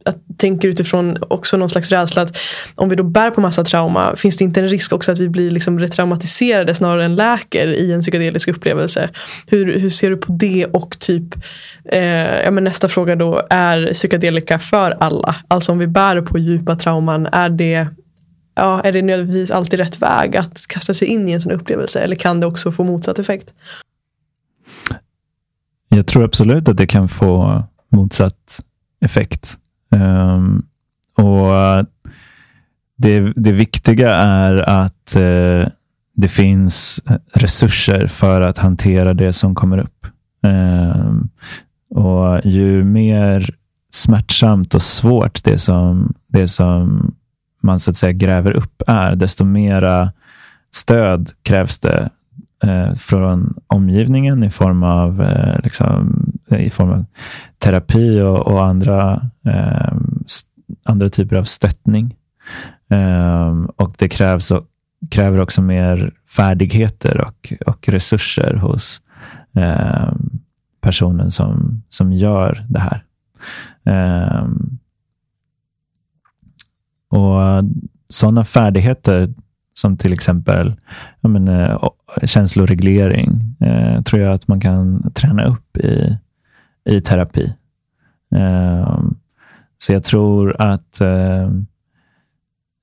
att, tänker utifrån också någon slags rädsla att om vi då bär på massa trauma, finns det inte en risk också att vi blir liksom retraumatiserade snarare än läker i en psykedelisk upplevelse? Hur, hur ser du på det och typ eh, ja, men nästa fråga då, är psykedelika för alla? Alltså om vi bär på djupa trauman, är det Ja, är det nödvändigtvis alltid rätt väg att kasta sig in i en sån upplevelse eller kan det också få motsatt effekt? Jag tror absolut att det kan få motsatt effekt. Um, och det, det viktiga är att uh, det finns resurser för att hantera det som kommer upp. Um, och Ju mer smärtsamt och svårt det som, det som man så att säga gräver upp är, desto mera stöd krävs det eh, från omgivningen i form av, eh, liksom, i form av terapi och, och andra, eh, andra typer av stöttning. Eh, och det krävs och, kräver också mer färdigheter och, och resurser hos eh, personen som, som gör det här. Eh, och Sådana färdigheter som till exempel menar, eh, känsloreglering eh, tror jag att man kan träna upp i, i terapi. Eh, så jag tror att eh,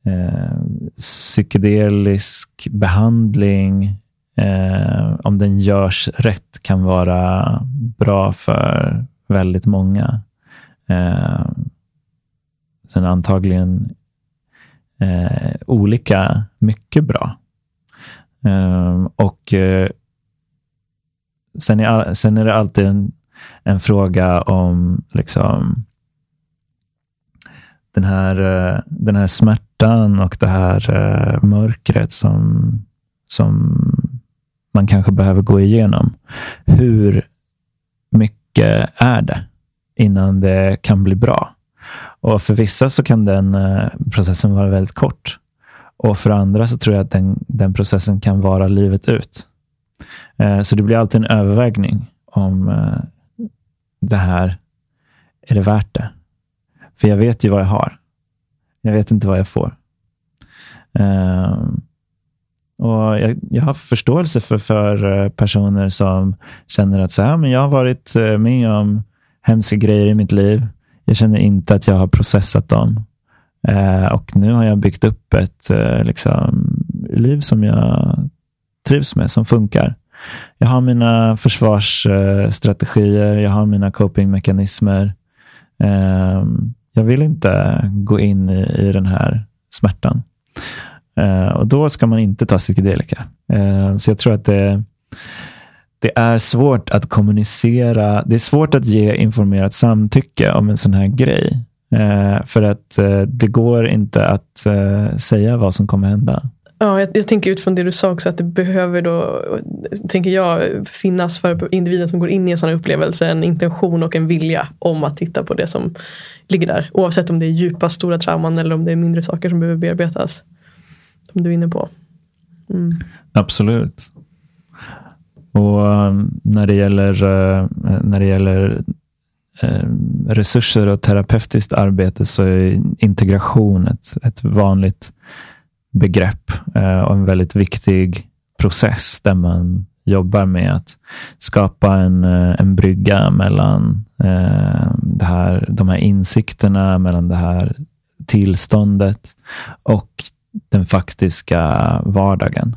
eh psykedelisk behandling, eh, om den görs rätt, kan vara bra för väldigt många. Eh, sen antagligen eh, olika mycket bra. Ehm, och eh, sen, är, sen är det alltid en, en fråga om liksom, den, här, eh, den här smärtan och det här eh, mörkret som, som man kanske behöver gå igenom. Hur mycket är det innan det kan bli bra. Och för vissa så kan den processen vara väldigt kort. Och för andra så tror jag att den, den processen kan vara livet ut. Eh, så det blir alltid en övervägning om eh, det här, är det värt det? För jag vet ju vad jag har. Jag vet inte vad jag får. Eh, och jag, jag, har förståelse för, för eh, personer som känner att så här, men jag har varit eh, med om hemska grejer i mitt liv. Jag känner inte att jag har processat dem. Eh, och nu har jag byggt upp ett eh, liksom, liv som jag trivs med, som funkar. Jag har mina försvarsstrategier, jag har mina copingmekanismer. Eh, jag vill inte gå in i, i den här smärtan. Eh, och då ska man inte ta psykedelika. Eh, så jag tror att det det är svårt att kommunicera. Det är svårt att ge informerat samtycke om en sån här grej. Eh, för att eh, det går inte att eh, säga vad som kommer hända. Ja, jag, jag, tänker utifrån det du sa också att det behöver då, tänker jag, finnas för individen som går in i en sån här upplevelse en intention och en vilja om att titta på det som ligger där. Oavsett om det är djupa, stora trauman eller om det är mindre saker som behöver bearbetas. Som du är inne på. Mm. Absolut. Och um, när det gäller, uh, när det gäller Eh, resurser och terapeutiskt arbete så är integration ett, ett vanligt begrepp eh, och en väldigt viktig process där man jobbar med att skapa en, eh, en brygga mellan det här, de här insikterna, mellan det här tillståndet och den faktiska vardagen.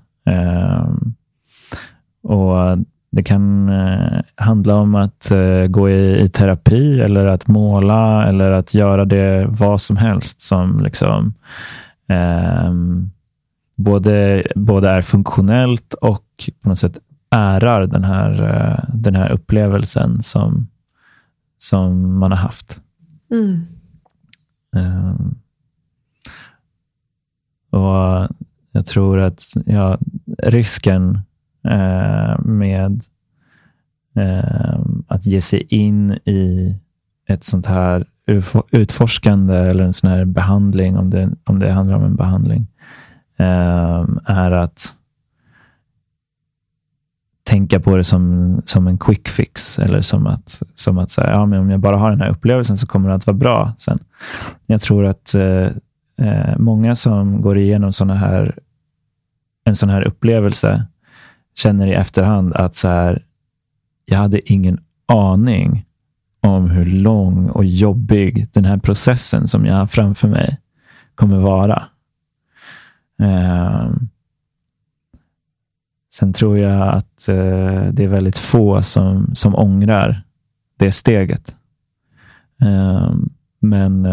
Och det kan eh, handla om att eh, gå i, i, terapi eller att måla eller att göra det vad som helst som liksom eh, både, både är funktionellt och på något sätt ärar den här, eh, den här upplevelsen som, som man har haft. Mm. Um, och Jag tror att ja, risken Eh, med eh, att ge sig in i ett sånt här utforskande eller en sån här behandling, om det, om det handlar om en behandling, eh, är att tänka på det som, som en quick fix. Eller som att, som att säga, ja, men om jag bara har den här upplevelsen så kommer allt vara bra sen. Jag tror att eh, eh många som går igenom såna här, en sån här upplevelse känner i efterhand att så här, jag hade ingen aning om hur lång och jobbig den här processen som jag har framför mig kommer vara. Eh, sen tror jag att eh, det är väldigt få som, som ångrar det steget. Ehm, eh, men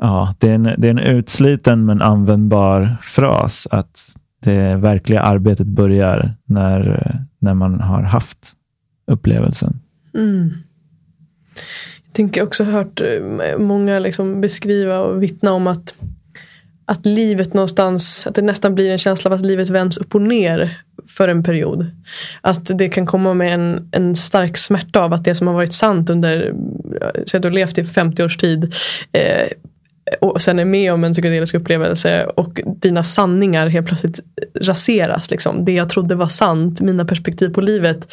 ja, det är, en, det är en utsliten men användbar fras att det verkliga arbetet börjar när, när man har haft upplevelsen. Mm. Jag tänker också hört eh, många liksom beskriva och vittna om att, att livet någonstans, att det nästan blir en känsla av att livet vänds upp och ner för en period. Att det kan komma med en, en stark smärta av att det som har varit sant under, eh, så du har levt i 50 års tid, eh, och sen är med om en psykedelisk upplevelse och dina sanningar helt plötsligt raseras. Liksom. Det jag trodde var sant, mina perspektiv på livet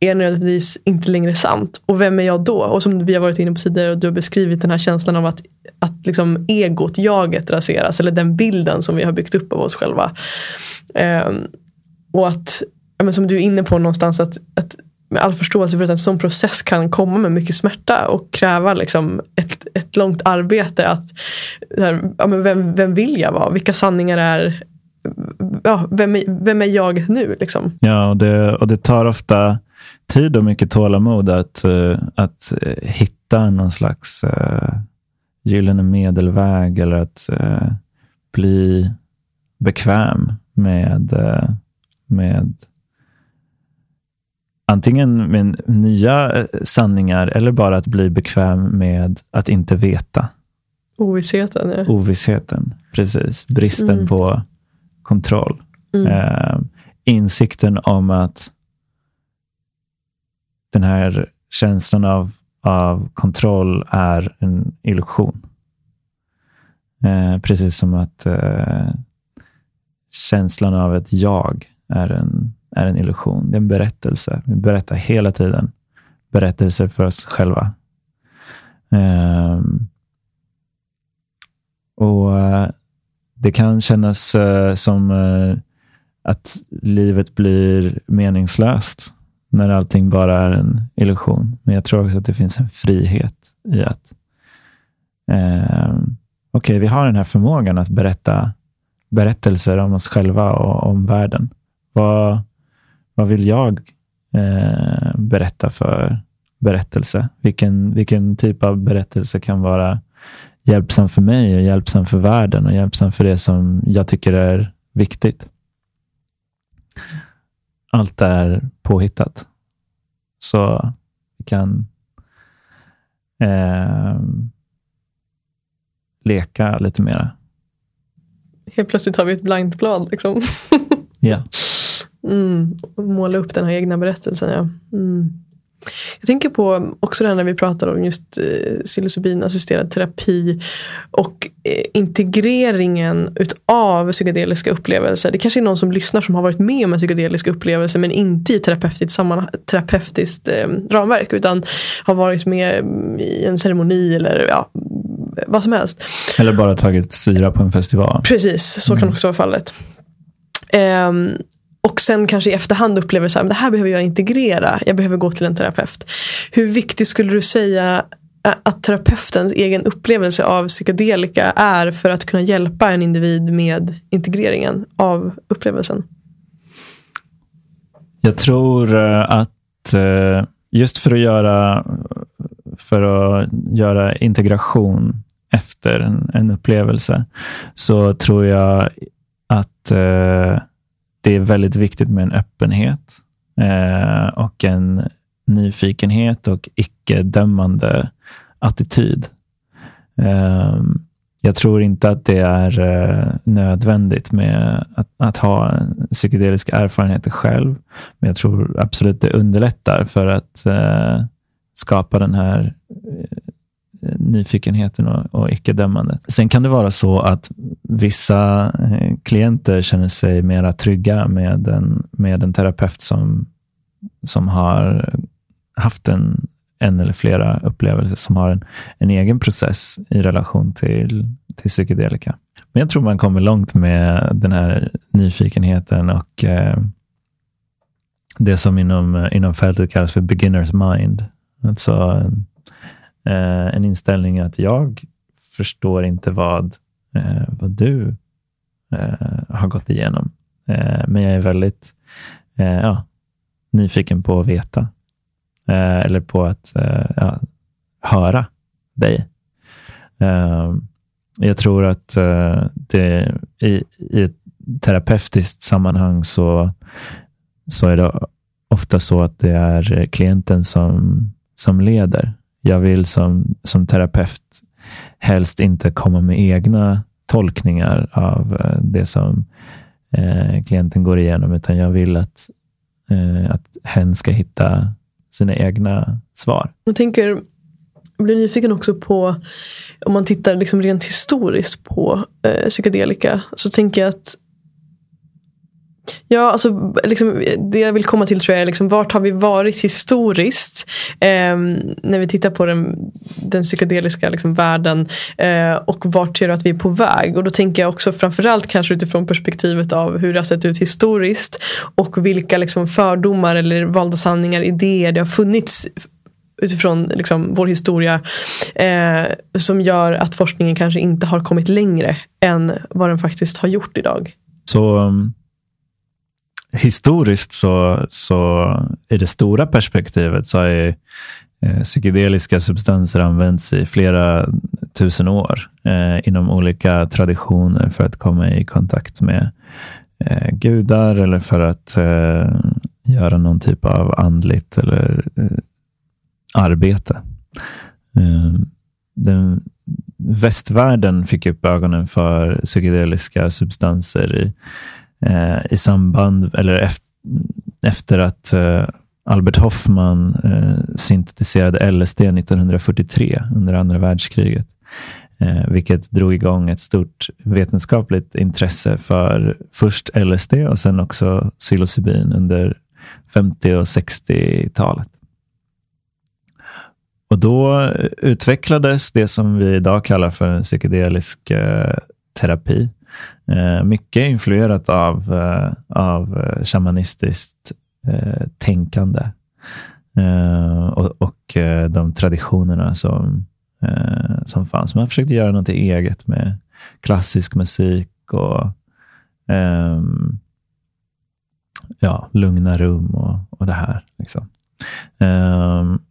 är nödvändigtvis inte längre sant. Och vem är jag då? Och som vi har varit inne på tidigare och du har beskrivit den här känslan av att, att liksom egot, jaget raseras. Eller den bilden som vi har byggt upp av oss själva. Um, och att, ja, men som du är inne på någonstans, att, att med all förståelse för att en sån process kan komma med mycket smärta och kräva liksom ett, ett långt arbete. att här, ja, men vem, vem vill jag vara? Vilka sanningar är ja, vem, är, vem är jag nu? Liksom? Ja, och det, och det tar ofta tid och mycket tålamod att, eh, att eh, hitta någon slags uh, gyllene medelväg eller att uh, bli bekväm med, med antingen med nya eh, sanningar eller bara att bli bekväm med att inte veta. Ovissheten. Ja. Ovissheten, precis. Bristen mm. på kontroll. Mm. Eh, insikten om att den här känslan av, av kontroll är en illusion. Eh, precis som att eh, känslan av ett jag är en, är en illusion. Det är en berättelse. Vi berättar hela tiden berättelser för oss själva. Um, och eh, Det kan kännas uh, som uh, att livet blir meningslöst när allting bara är en illusion. Men jag tror också att det finns en frihet i att um, okej, okay, vi har den här förmågan att berätta berättelser om oss själva och om världen. Vad, vad vill jag eh, berätta för berättelse? Vilken, vilken typ av berättelse kan vara hjälpsam för mig och hjälpsam för världen och hjälpsam för det som jag tycker är viktigt? Allt är påhittat. Så vi kan eh, leka lite mera. Helt plötsligt har vi ett blankt blad. Liksom. ja. Mm, måla upp den här egna berättelsen. Ja. Mm. Jag tänker på också det här när vi pratar om just eh, psilocybinassisterad terapi och eh, integreringen utav psykedeliska upplevelser. Det kanske är någon som lyssnar som har varit med om en psykedelisk upplevelse men inte i terapeutiskt, samman, terapeutiskt eh, ramverk utan har varit med i en ceremoni eller ja, vad som helst. Eller bara tagit syra på en festival. Precis, så mm. kan också vara fallet. Um, och sen kanske i efterhand upplever så här, det här behöver jag integrera. Jag behöver gå till en terapeut. Hur viktigt skulle du säga att terapeutens egen upplevelse av psykedelika är för att kunna hjälpa en individ med integreringen av upplevelsen? Jag tror att just för att göra, för att göra integration efter en, en upplevelse så tror jag att eh, det är väldigt viktigt med en öppenhet eh, och en nyfikenhet och icke-dömande attityd. Eh, jag tror inte att det är eh, nödvändigt med att, att, ha psykedeliska erfarenheter själv. Men jag tror absolut det underlättar för att eh, skapa den här nyfikenheten och, och icke-dömandet. Sen kan det vara så att vissa eh, klienter känner sig mera trygga med en, med en terapeut som, som har haft en, en eller flera upplevelser, som har en, en egen process i relation till, till psykedelika. Men jag tror man kommer långt med den här nyfikenheten och eh, det som inom, inom fältet kallas för beginners mind. Alltså eh, en inställning att jag förstår inte vad, eh, vad du eh, har gått igenom. Eh, men jag är väldigt eh, ja, nyfiken på att veta. Eh, eller på att eh, ja, höra dig. Eh, jag tror att eh, det, i, i ett terapeutiskt sammanhang så, så är det ofta så att det är klienten som, som leder jag vill som, som terapeut helst inte komma med egna tolkningar av eh, det som eh, klienten går igenom, utan jag vill att, eh, att hen ska hitta sina egna svar. Jag tänker, jag blir nyfiken också på, om man tittar liksom rent historiskt på eh, psykedelika, så tänker jag att Ja, alltså, liksom, det jag vill komma till tror jag är liksom, vart har vi varit historiskt eh, när vi tittar på den, den psykedeliska liksom, världen eh, och vart ser du att vi är på väg? Och då tänker jag också framförallt kanske utifrån perspektivet av hur det har sett ut historiskt och vilka liksom, fördomar eller valda sanningar, idéer det har funnits utifrån liksom, vår historia eh, som gör att forskningen kanske inte har kommit längre än vad den faktiskt har gjort idag. Så um historiskt så, så i det stora perspektivet så har ju eh, psykedeliska substanser använts i flera tusen år eh, inom olika traditioner för att komma i kontakt med eh, gudar eller för att eh, göra någon typ av andligt eller eh, arbete. Eh, den, västvärlden fick upp ögonen för psykedeliska substanser i eh, i samband eller efter, efter att eh, Albert Hoffman eh, syntetiserade LSD 1943 under andra världskriget. Eh, vilket drog igång ett stort vetenskapligt intresse för först LSD och sen också psilocybin under 50 och 60-talet. Och då utvecklades det som vi idag kallar för psykedelisk eh, terapi. Eh, mycket influerat av, eh, av eh, shamanistiskt eh, tänkande eh, och, och eh, de traditionerna som, eh, som fanns. Man försökte göra något eget med klassisk musik och ehm, ja, lugna rum och, och det här. Liksom. Um,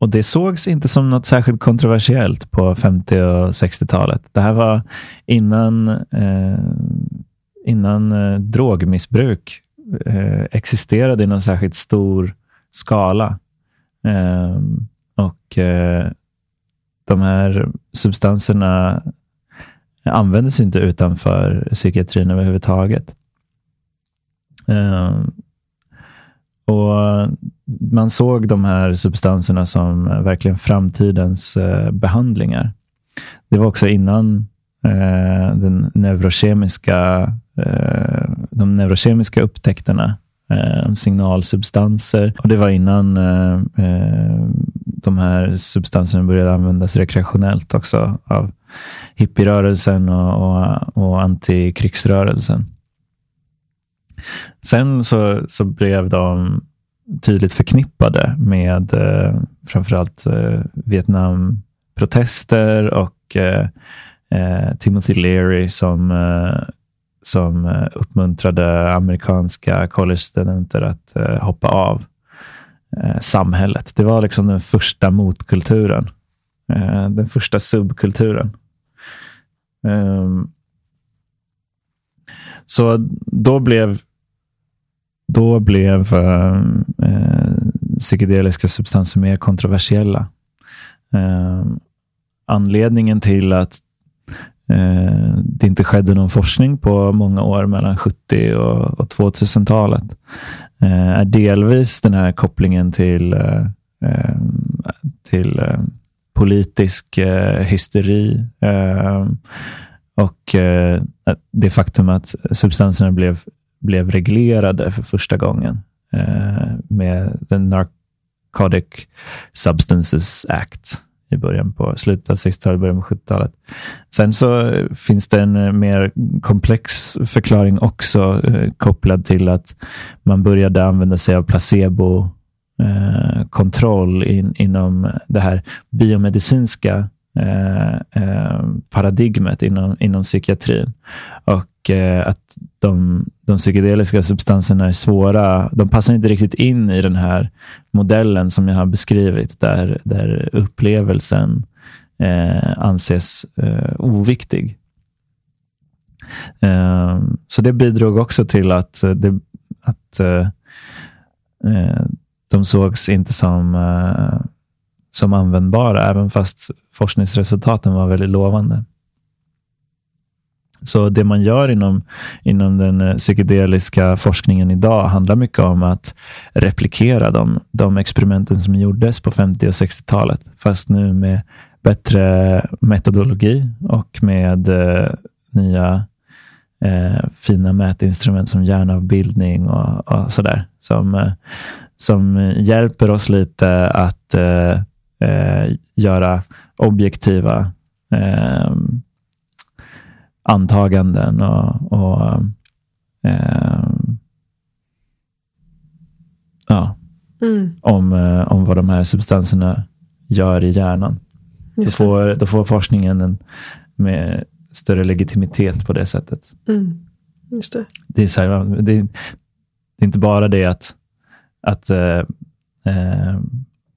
och Det sågs inte som något särskilt kontroversiellt på 50 och 60-talet. Det här var innan, eh, innan eh, drogmissbruk eh, existerade i någon särskilt stor skala. Eh, och eh, De här substanserna användes inte utanför psykiatrin överhuvudtaget. Ehm, och eh, Man såg de här substanserna som eh, verkligen framtidens eh, behandlingar. Det var också innan den neurokemiska, de neurokemiska upptäckterna, signalsubstanser. Och Det var innan de här substanserna började användas rekreationellt också av hippierörelsen och, och, och antikrigsrörelsen. Sen så, så blev de tydligt förknippade med eh, framförallt eh, Vietnamprotester och eh, eh, Timothy Leary som, eh, som eh, uppmuntrade amerikanska college-studenter att eh, hoppa av eh, samhället. Det var liksom den första motkulturen. Eh, den första subkulturen. Ehm, så då blev då blev eh, eh, psykedeliska substanser mer kontroversiella. Eh, anledningen till att eh, det inte skedde någon forskning på många år mellan 70 och, och 2000-talet eh, är delvis den här kopplingen till, eh, eh till eh, politisk hysteri och det faktum att substanserna blev blev reglerade för första gången eh, med den Narcotic Substances Act i början på slutet av 60-talet, början på 70-talet. Sen så finns det en eh, mer komplex förklaring också eh, kopplad till att man började använda sig av placebo eh, kontroll in, inom det här biomedicinska eh, eh paradigmet inom, inom psykiatrin. Och och eh, att de, de psykedeliska substanserna är svåra. De passar inte riktigt in i den här modellen som jag har beskrivit, där, där upplevelsen eh, anses eh, oviktig. Eh, så det bidrog också till att, eh, det, att eh, eh, de sågs inte som, eh, som användbara, även fast forskningsresultaten var väldigt lovande. Så det man gör inom, inom den eh, psykedeliska forskningen idag handlar mycket om att replikera de, de experimenten som gjordes på 50 och 60-talet, fast nu med bättre metodologi och med eh, nya eh, fina mätinstrument som hjärnavbildning och, och sådär. Som, eh, som hjälper oss lite att eh, eh göra objektiva eh, antaganden och, och eh, ja, mm. om, eh, om vad de här substanserna gör i hjärnan. Då får, då får forskningen en med större legitimitet på det sättet. Mm. Just det. Det, är så här, det, det, är inte bara det att, att eh, eh,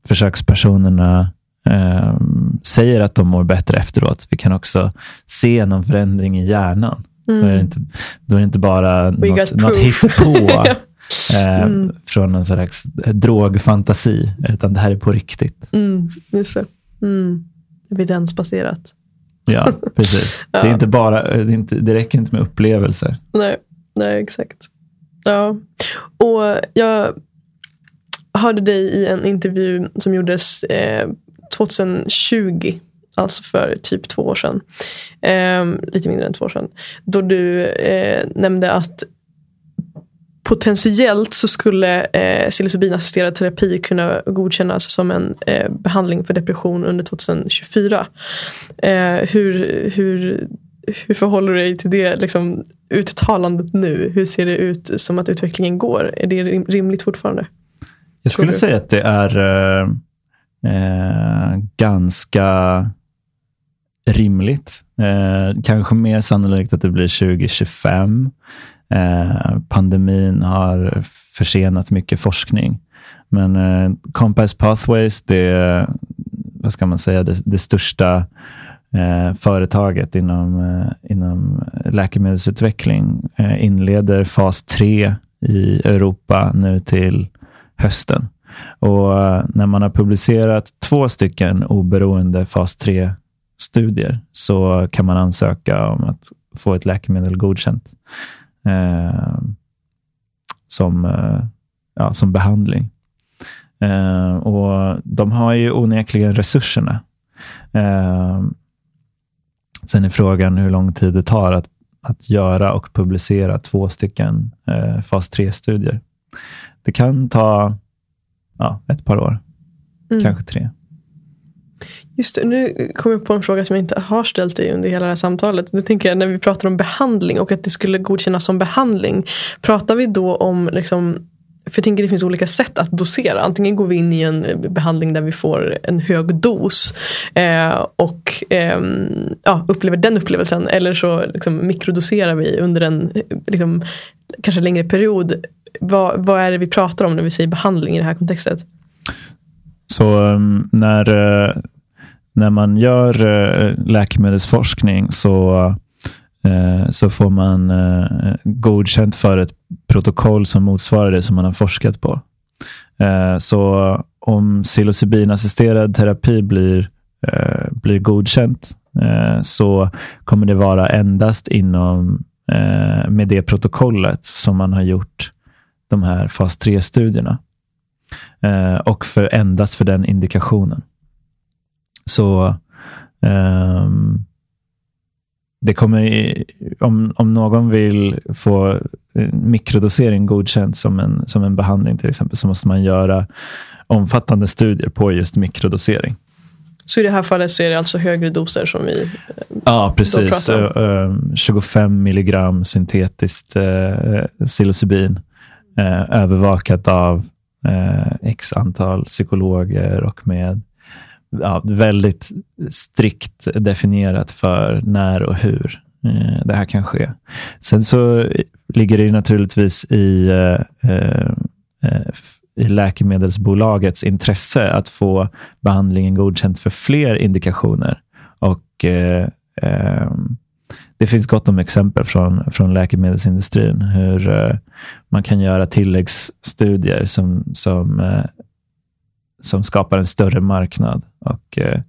försökspersonerna eh, säger att de mår bättre efteråt. Vi kan också se någon förändring i hjärnan. Mm. Då, är det inte, då är det inte bara We något, något hittepå eh, mm. från en slags drogfantasi, utan det här är på riktigt. Mm, just det. Mm. Evidensbaserat. Ja, precis. ja. Det, är inte bara, det, inte, det räcker inte med upplevelser. Nej, nej exakt. Ja, och jag hörde dig i en intervju som gjordes eh, 2020. Alltså för typ två år sedan. Eh, lite mindre än två år sedan. Då du eh, nämnde att potentiellt så skulle eh, psilocybinassisterad terapi kunna godkännas som en eh, behandling för depression under 2024. Eh, hur, hur, hur förhåller du dig till det liksom, uttalandet nu? Hur ser det ut som att utvecklingen går? Är det rimligt fortfarande? Jag skulle säga att det är eh, ganska rimligt. Eh, kanske mer sannolikt att det blir 2025. Eh, pandemin har försenat mycket forskning. Men eh, Compass Pathways, det, vad ska man säga, det, det största eh, företaget inom, eh, inom läkemedelsutveckling eh, inleder fas 3 i Europa nu till hösten. Och eh, när man har publicerat två stycken oberoende fas 3-studier så kan man ansöka om att få ett läkemedel godkänt eh, som, eh, ja, som behandling. Eh, och De har ju onekligen resurserna. Eh, sen är frågan hur lång tid det tar att, att göra och publicera två stycken eh, fas 3-studier. Det kan ta ja, ett par år, mm. kanske tre. Just det, nu kom jag på en fråga som jag inte har ställt dig under hela det här samtalet. Nu tänker jag när vi pratar om behandling och att det skulle godkännas som behandling. Pratar vi då om liksom för jag tänker det finns olika sätt att dosera. Antingen går vi in i en eh, behandling där vi får en hög dos eh, och eh, ja, upplever den upplevelsen. Eller så liksom, mikrodoserar vi under en eh, liksom, kanske längre period. Vad, vad är det vi pratar om när vi säger behandling i det här kontextet? Så ehm, när, eh, när man gör läkemedelsforskning så, Eh, så får man eh, godkänt för ett protokoll som motsvarar det som man har forskat på. Eh, så om psilocybinassisterad terapi blir, blir godkänt så kommer det vara endast inom med det protokollet som man har gjort de här fas 3-studierna. Eh, och för, endast för den indikationen. Så um, det kommer, om, om någon vill få mikrodosering godkänt som en, som en behandling till exempel, så måste man göra omfattande studier på just mikrodosering. Så i det här fallet så är det alltså högre doser som vi Ja, precis. 25 milligram syntetiskt eh, psilocybin eh, övervakat av eh, x antal psykologer och med ja, väldigt strikt definierat för när och hur eh, det här kan ske. Sen så ligger det naturligtvis i, eh, eh, eh i läkemedelsbolagets intresse att få behandlingen godkänt för fler indikationer. Och eh, eh, det finns gott om exempel från, från läkemedelsindustrin hur eh, man kan göra tilläggsstudier som, som, eh, som skapar en större marknad och uh,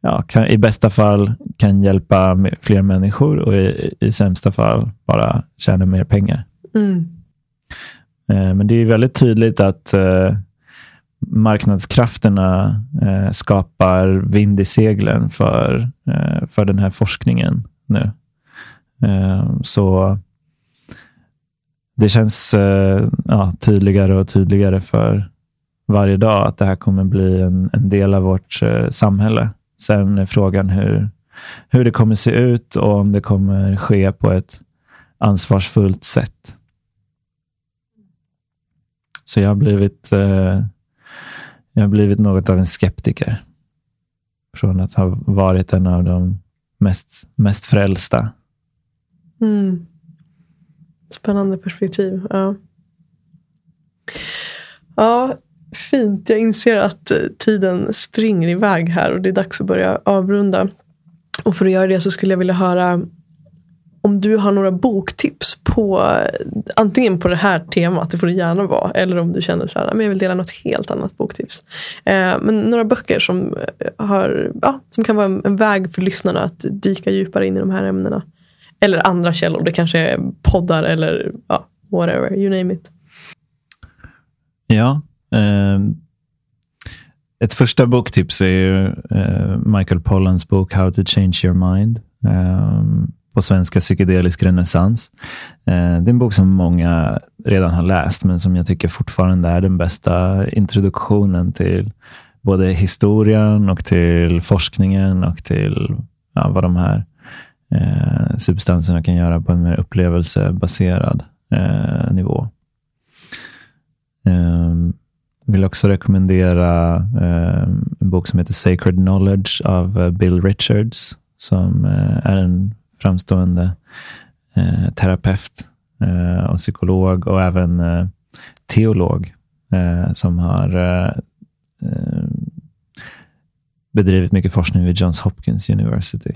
ja, kan, i bästa fall kan hjälpa fler människor och i, i sämsta fall bara tjäna mer pengar. Mm. Men det är väldigt tydligt att marknadskrafterna skapar vind i seglen för, för den här forskningen nu. Eh, så det känns eh, ja, tydligare och tydligare för varje dag att det här kommer bli en, en del av vårt eh, samhälle. Sen är frågan hur, hur det kommer se ut och om det kommer ske på ett ansvarsfullt sätt. Så jag har blivit, eh, jag har blivit något av en skeptiker. Från att ha varit en av de mest, mest frälsta Mm. Spännande perspektiv. Ja. ja, fint. Jag inser att eh, tiden springer iväg här och det är dags att börja avrunda. Och för att göra det så skulle jag vilja höra om du har några boktips på eh, antingen på det här temat, det får det gärna vara, eller om du känner så här, ah, men jag vill dela något helt annat boktips. Eh, men några böcker som, eh, har, ja, som kan vara en, en väg för lyssnarna att dyka djupare in i de här ämnena. Eller andra källor. Det kanske är poddar eller ja, whatever. You name it. Ja, Ehm, ett första boktips är ju eh, Michael Pollans bok How to change your mind. Eh, på svenska Psykedelisk renässans. Eh, det är en bok som många redan har läst, men som jag tycker fortfarande är den bästa introduktionen till både historien och till forskningen och till ja, vad de här eh, substanserna kan göra på en mer upplevelsebaserad eh, nivå. Eh, vill också rekommendera eh, en bok som heter Sacred Knowledge av eh, Bill Richards, som eh, är en framstående eh, terapeut eh, och psykolog och även eh, teolog eh, som har eh, eh, bedrivit mycket forskning vid Johns Hopkins University.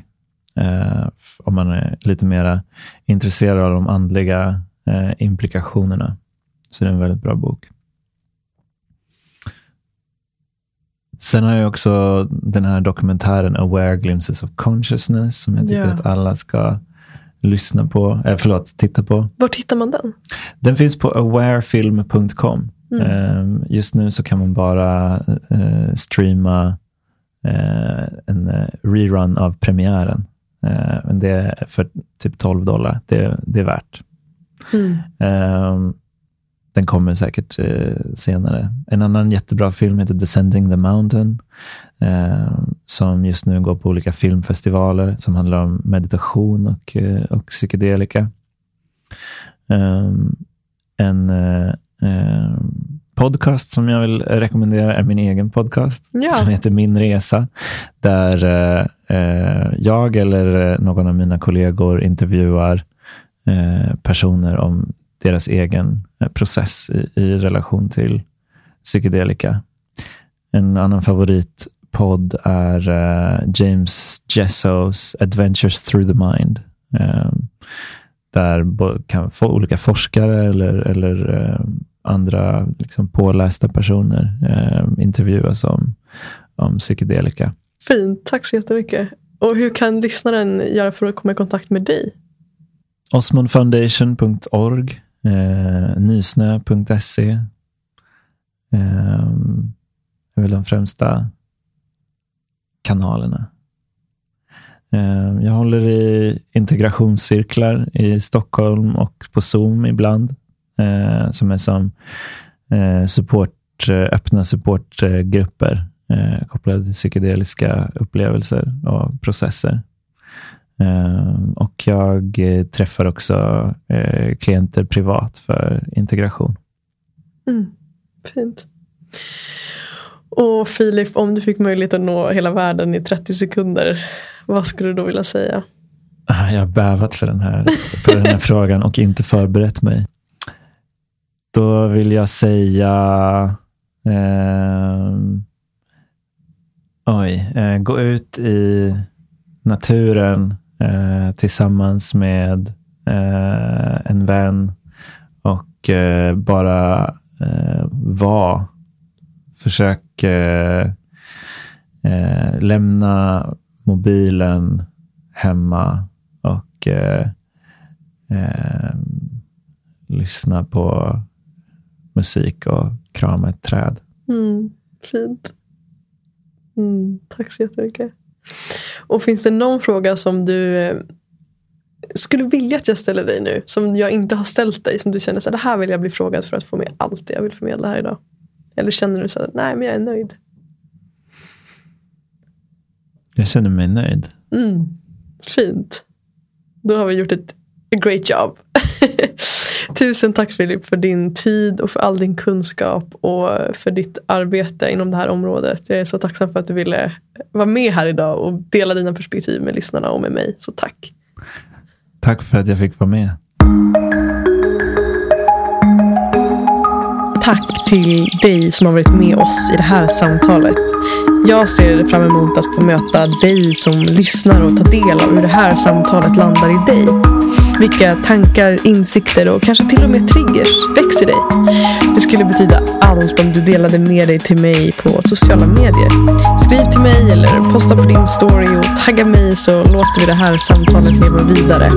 Eh, om man är lite mer intresserad av de andliga eh, implikationerna. Så det är en väldigt bra bok. Sen har jag också den här dokumentären Aware Glimpses of Consciousness som jag tycker ja. att alla ska lyssna på, äh, förlåt, titta på. Var hittar man den? Den finns på awarefilm.com. Mm. Ehm, just nu så kan man bara uh, streama uh, en rerun av premiären. Men det är för typ 12 dollar. Det, det är värt. Mm. Den kommer säkert eh, senare. En annan jättebra film heter Descending the Mountain, eh, som just nu går på olika filmfestivaler som handlar om meditation och, eh, och psykedelika. Ehm, en eh, eh, podcast som jag vill rekommendera är min egen podcast ja. som heter Min Resa, där eh, jag eller någon av mina kollegor intervjuar personer om deras egen eh, process i, i relation till psykedelika. En annan favoritpodd är uh, James Jessos Adventures through the mind. Um, där kan få olika forskare eller, eller uh, andra liksom pålästa personer uh, intervjuas om, om psykedelika. Fint, tack så jättemycket. Och hur kan lyssnaren göra för att komma i kontakt med dig? Osmondfoundation.org Eh, nysnö.se eh, är väl de främsta kanalerna. Eh, jag håller i integrationscirklar i Stockholm och på Zoom ibland, eh, som är som eh, support, eh, öppna supportgrupper eh, kopplade till psykedeliska upplevelser och processer. Ehm, och jag eh, träffar också eh, klienter privat för integration. Mm, fint. Och Filip, om du fick möjlighet att nå hela världen i 30 sekunder, vad skulle du då vilja säga? Ah, jag har bävat för den här, för den här frågan och inte förberett mig. Då vill jag säga eh, oj, eh, gå ut i naturen eh, tillsammans med eh, en vän och eh, bara eh, vara. Försök eh, eh, lämna mobilen hemma och eh, eh, lyssna på musik och krama ett träd. Mm, fint. Mm, tack så jättemycket. Och finns det någon fråga som du eh, skulle vilja att jag ställer dig nu, som jag inte har ställt dig, som du känner att det här vill jag bli frågad för att få med allt det jag vill förmedla här idag? Eller känner du så att nej, men jag är nöjd? Jag känner mig nöjd. Mm, fint. Då har vi gjort ett great job. Tusen tack Filip för din tid och för all din kunskap och för ditt arbete inom det här området. Jag är så tacksam för att du ville vara med här idag och dela dina perspektiv med lyssnarna och med mig. Så tack. Tack för att jag fick vara med. Tack till dig som har varit med oss i det här samtalet. Jag ser fram emot att få möta dig som lyssnar och ta del av hur det här samtalet landar i dig. Vilka tankar, insikter och kanske till och med triggers växer dig. Det skulle betyda allt om du delade med dig till mig på sociala medier. Skriv till mig eller posta på din story och tagga mig så låter vi det här samtalet leva vidare.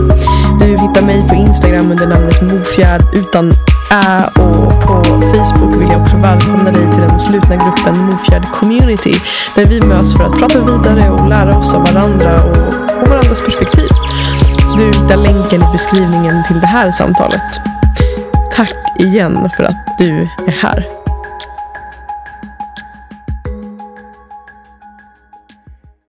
Du hittar mig på Instagram under namnet Mofjärd utan ä och på Facebook vill jag också välkomna dig till den slutna gruppen Mofjärd Community. Där vi möts för att prata vidare och lära oss av varandra och, och varandras perspektiv. Du hittar länken i beskrivningen till det här samtalet. Tack igen för att du är här.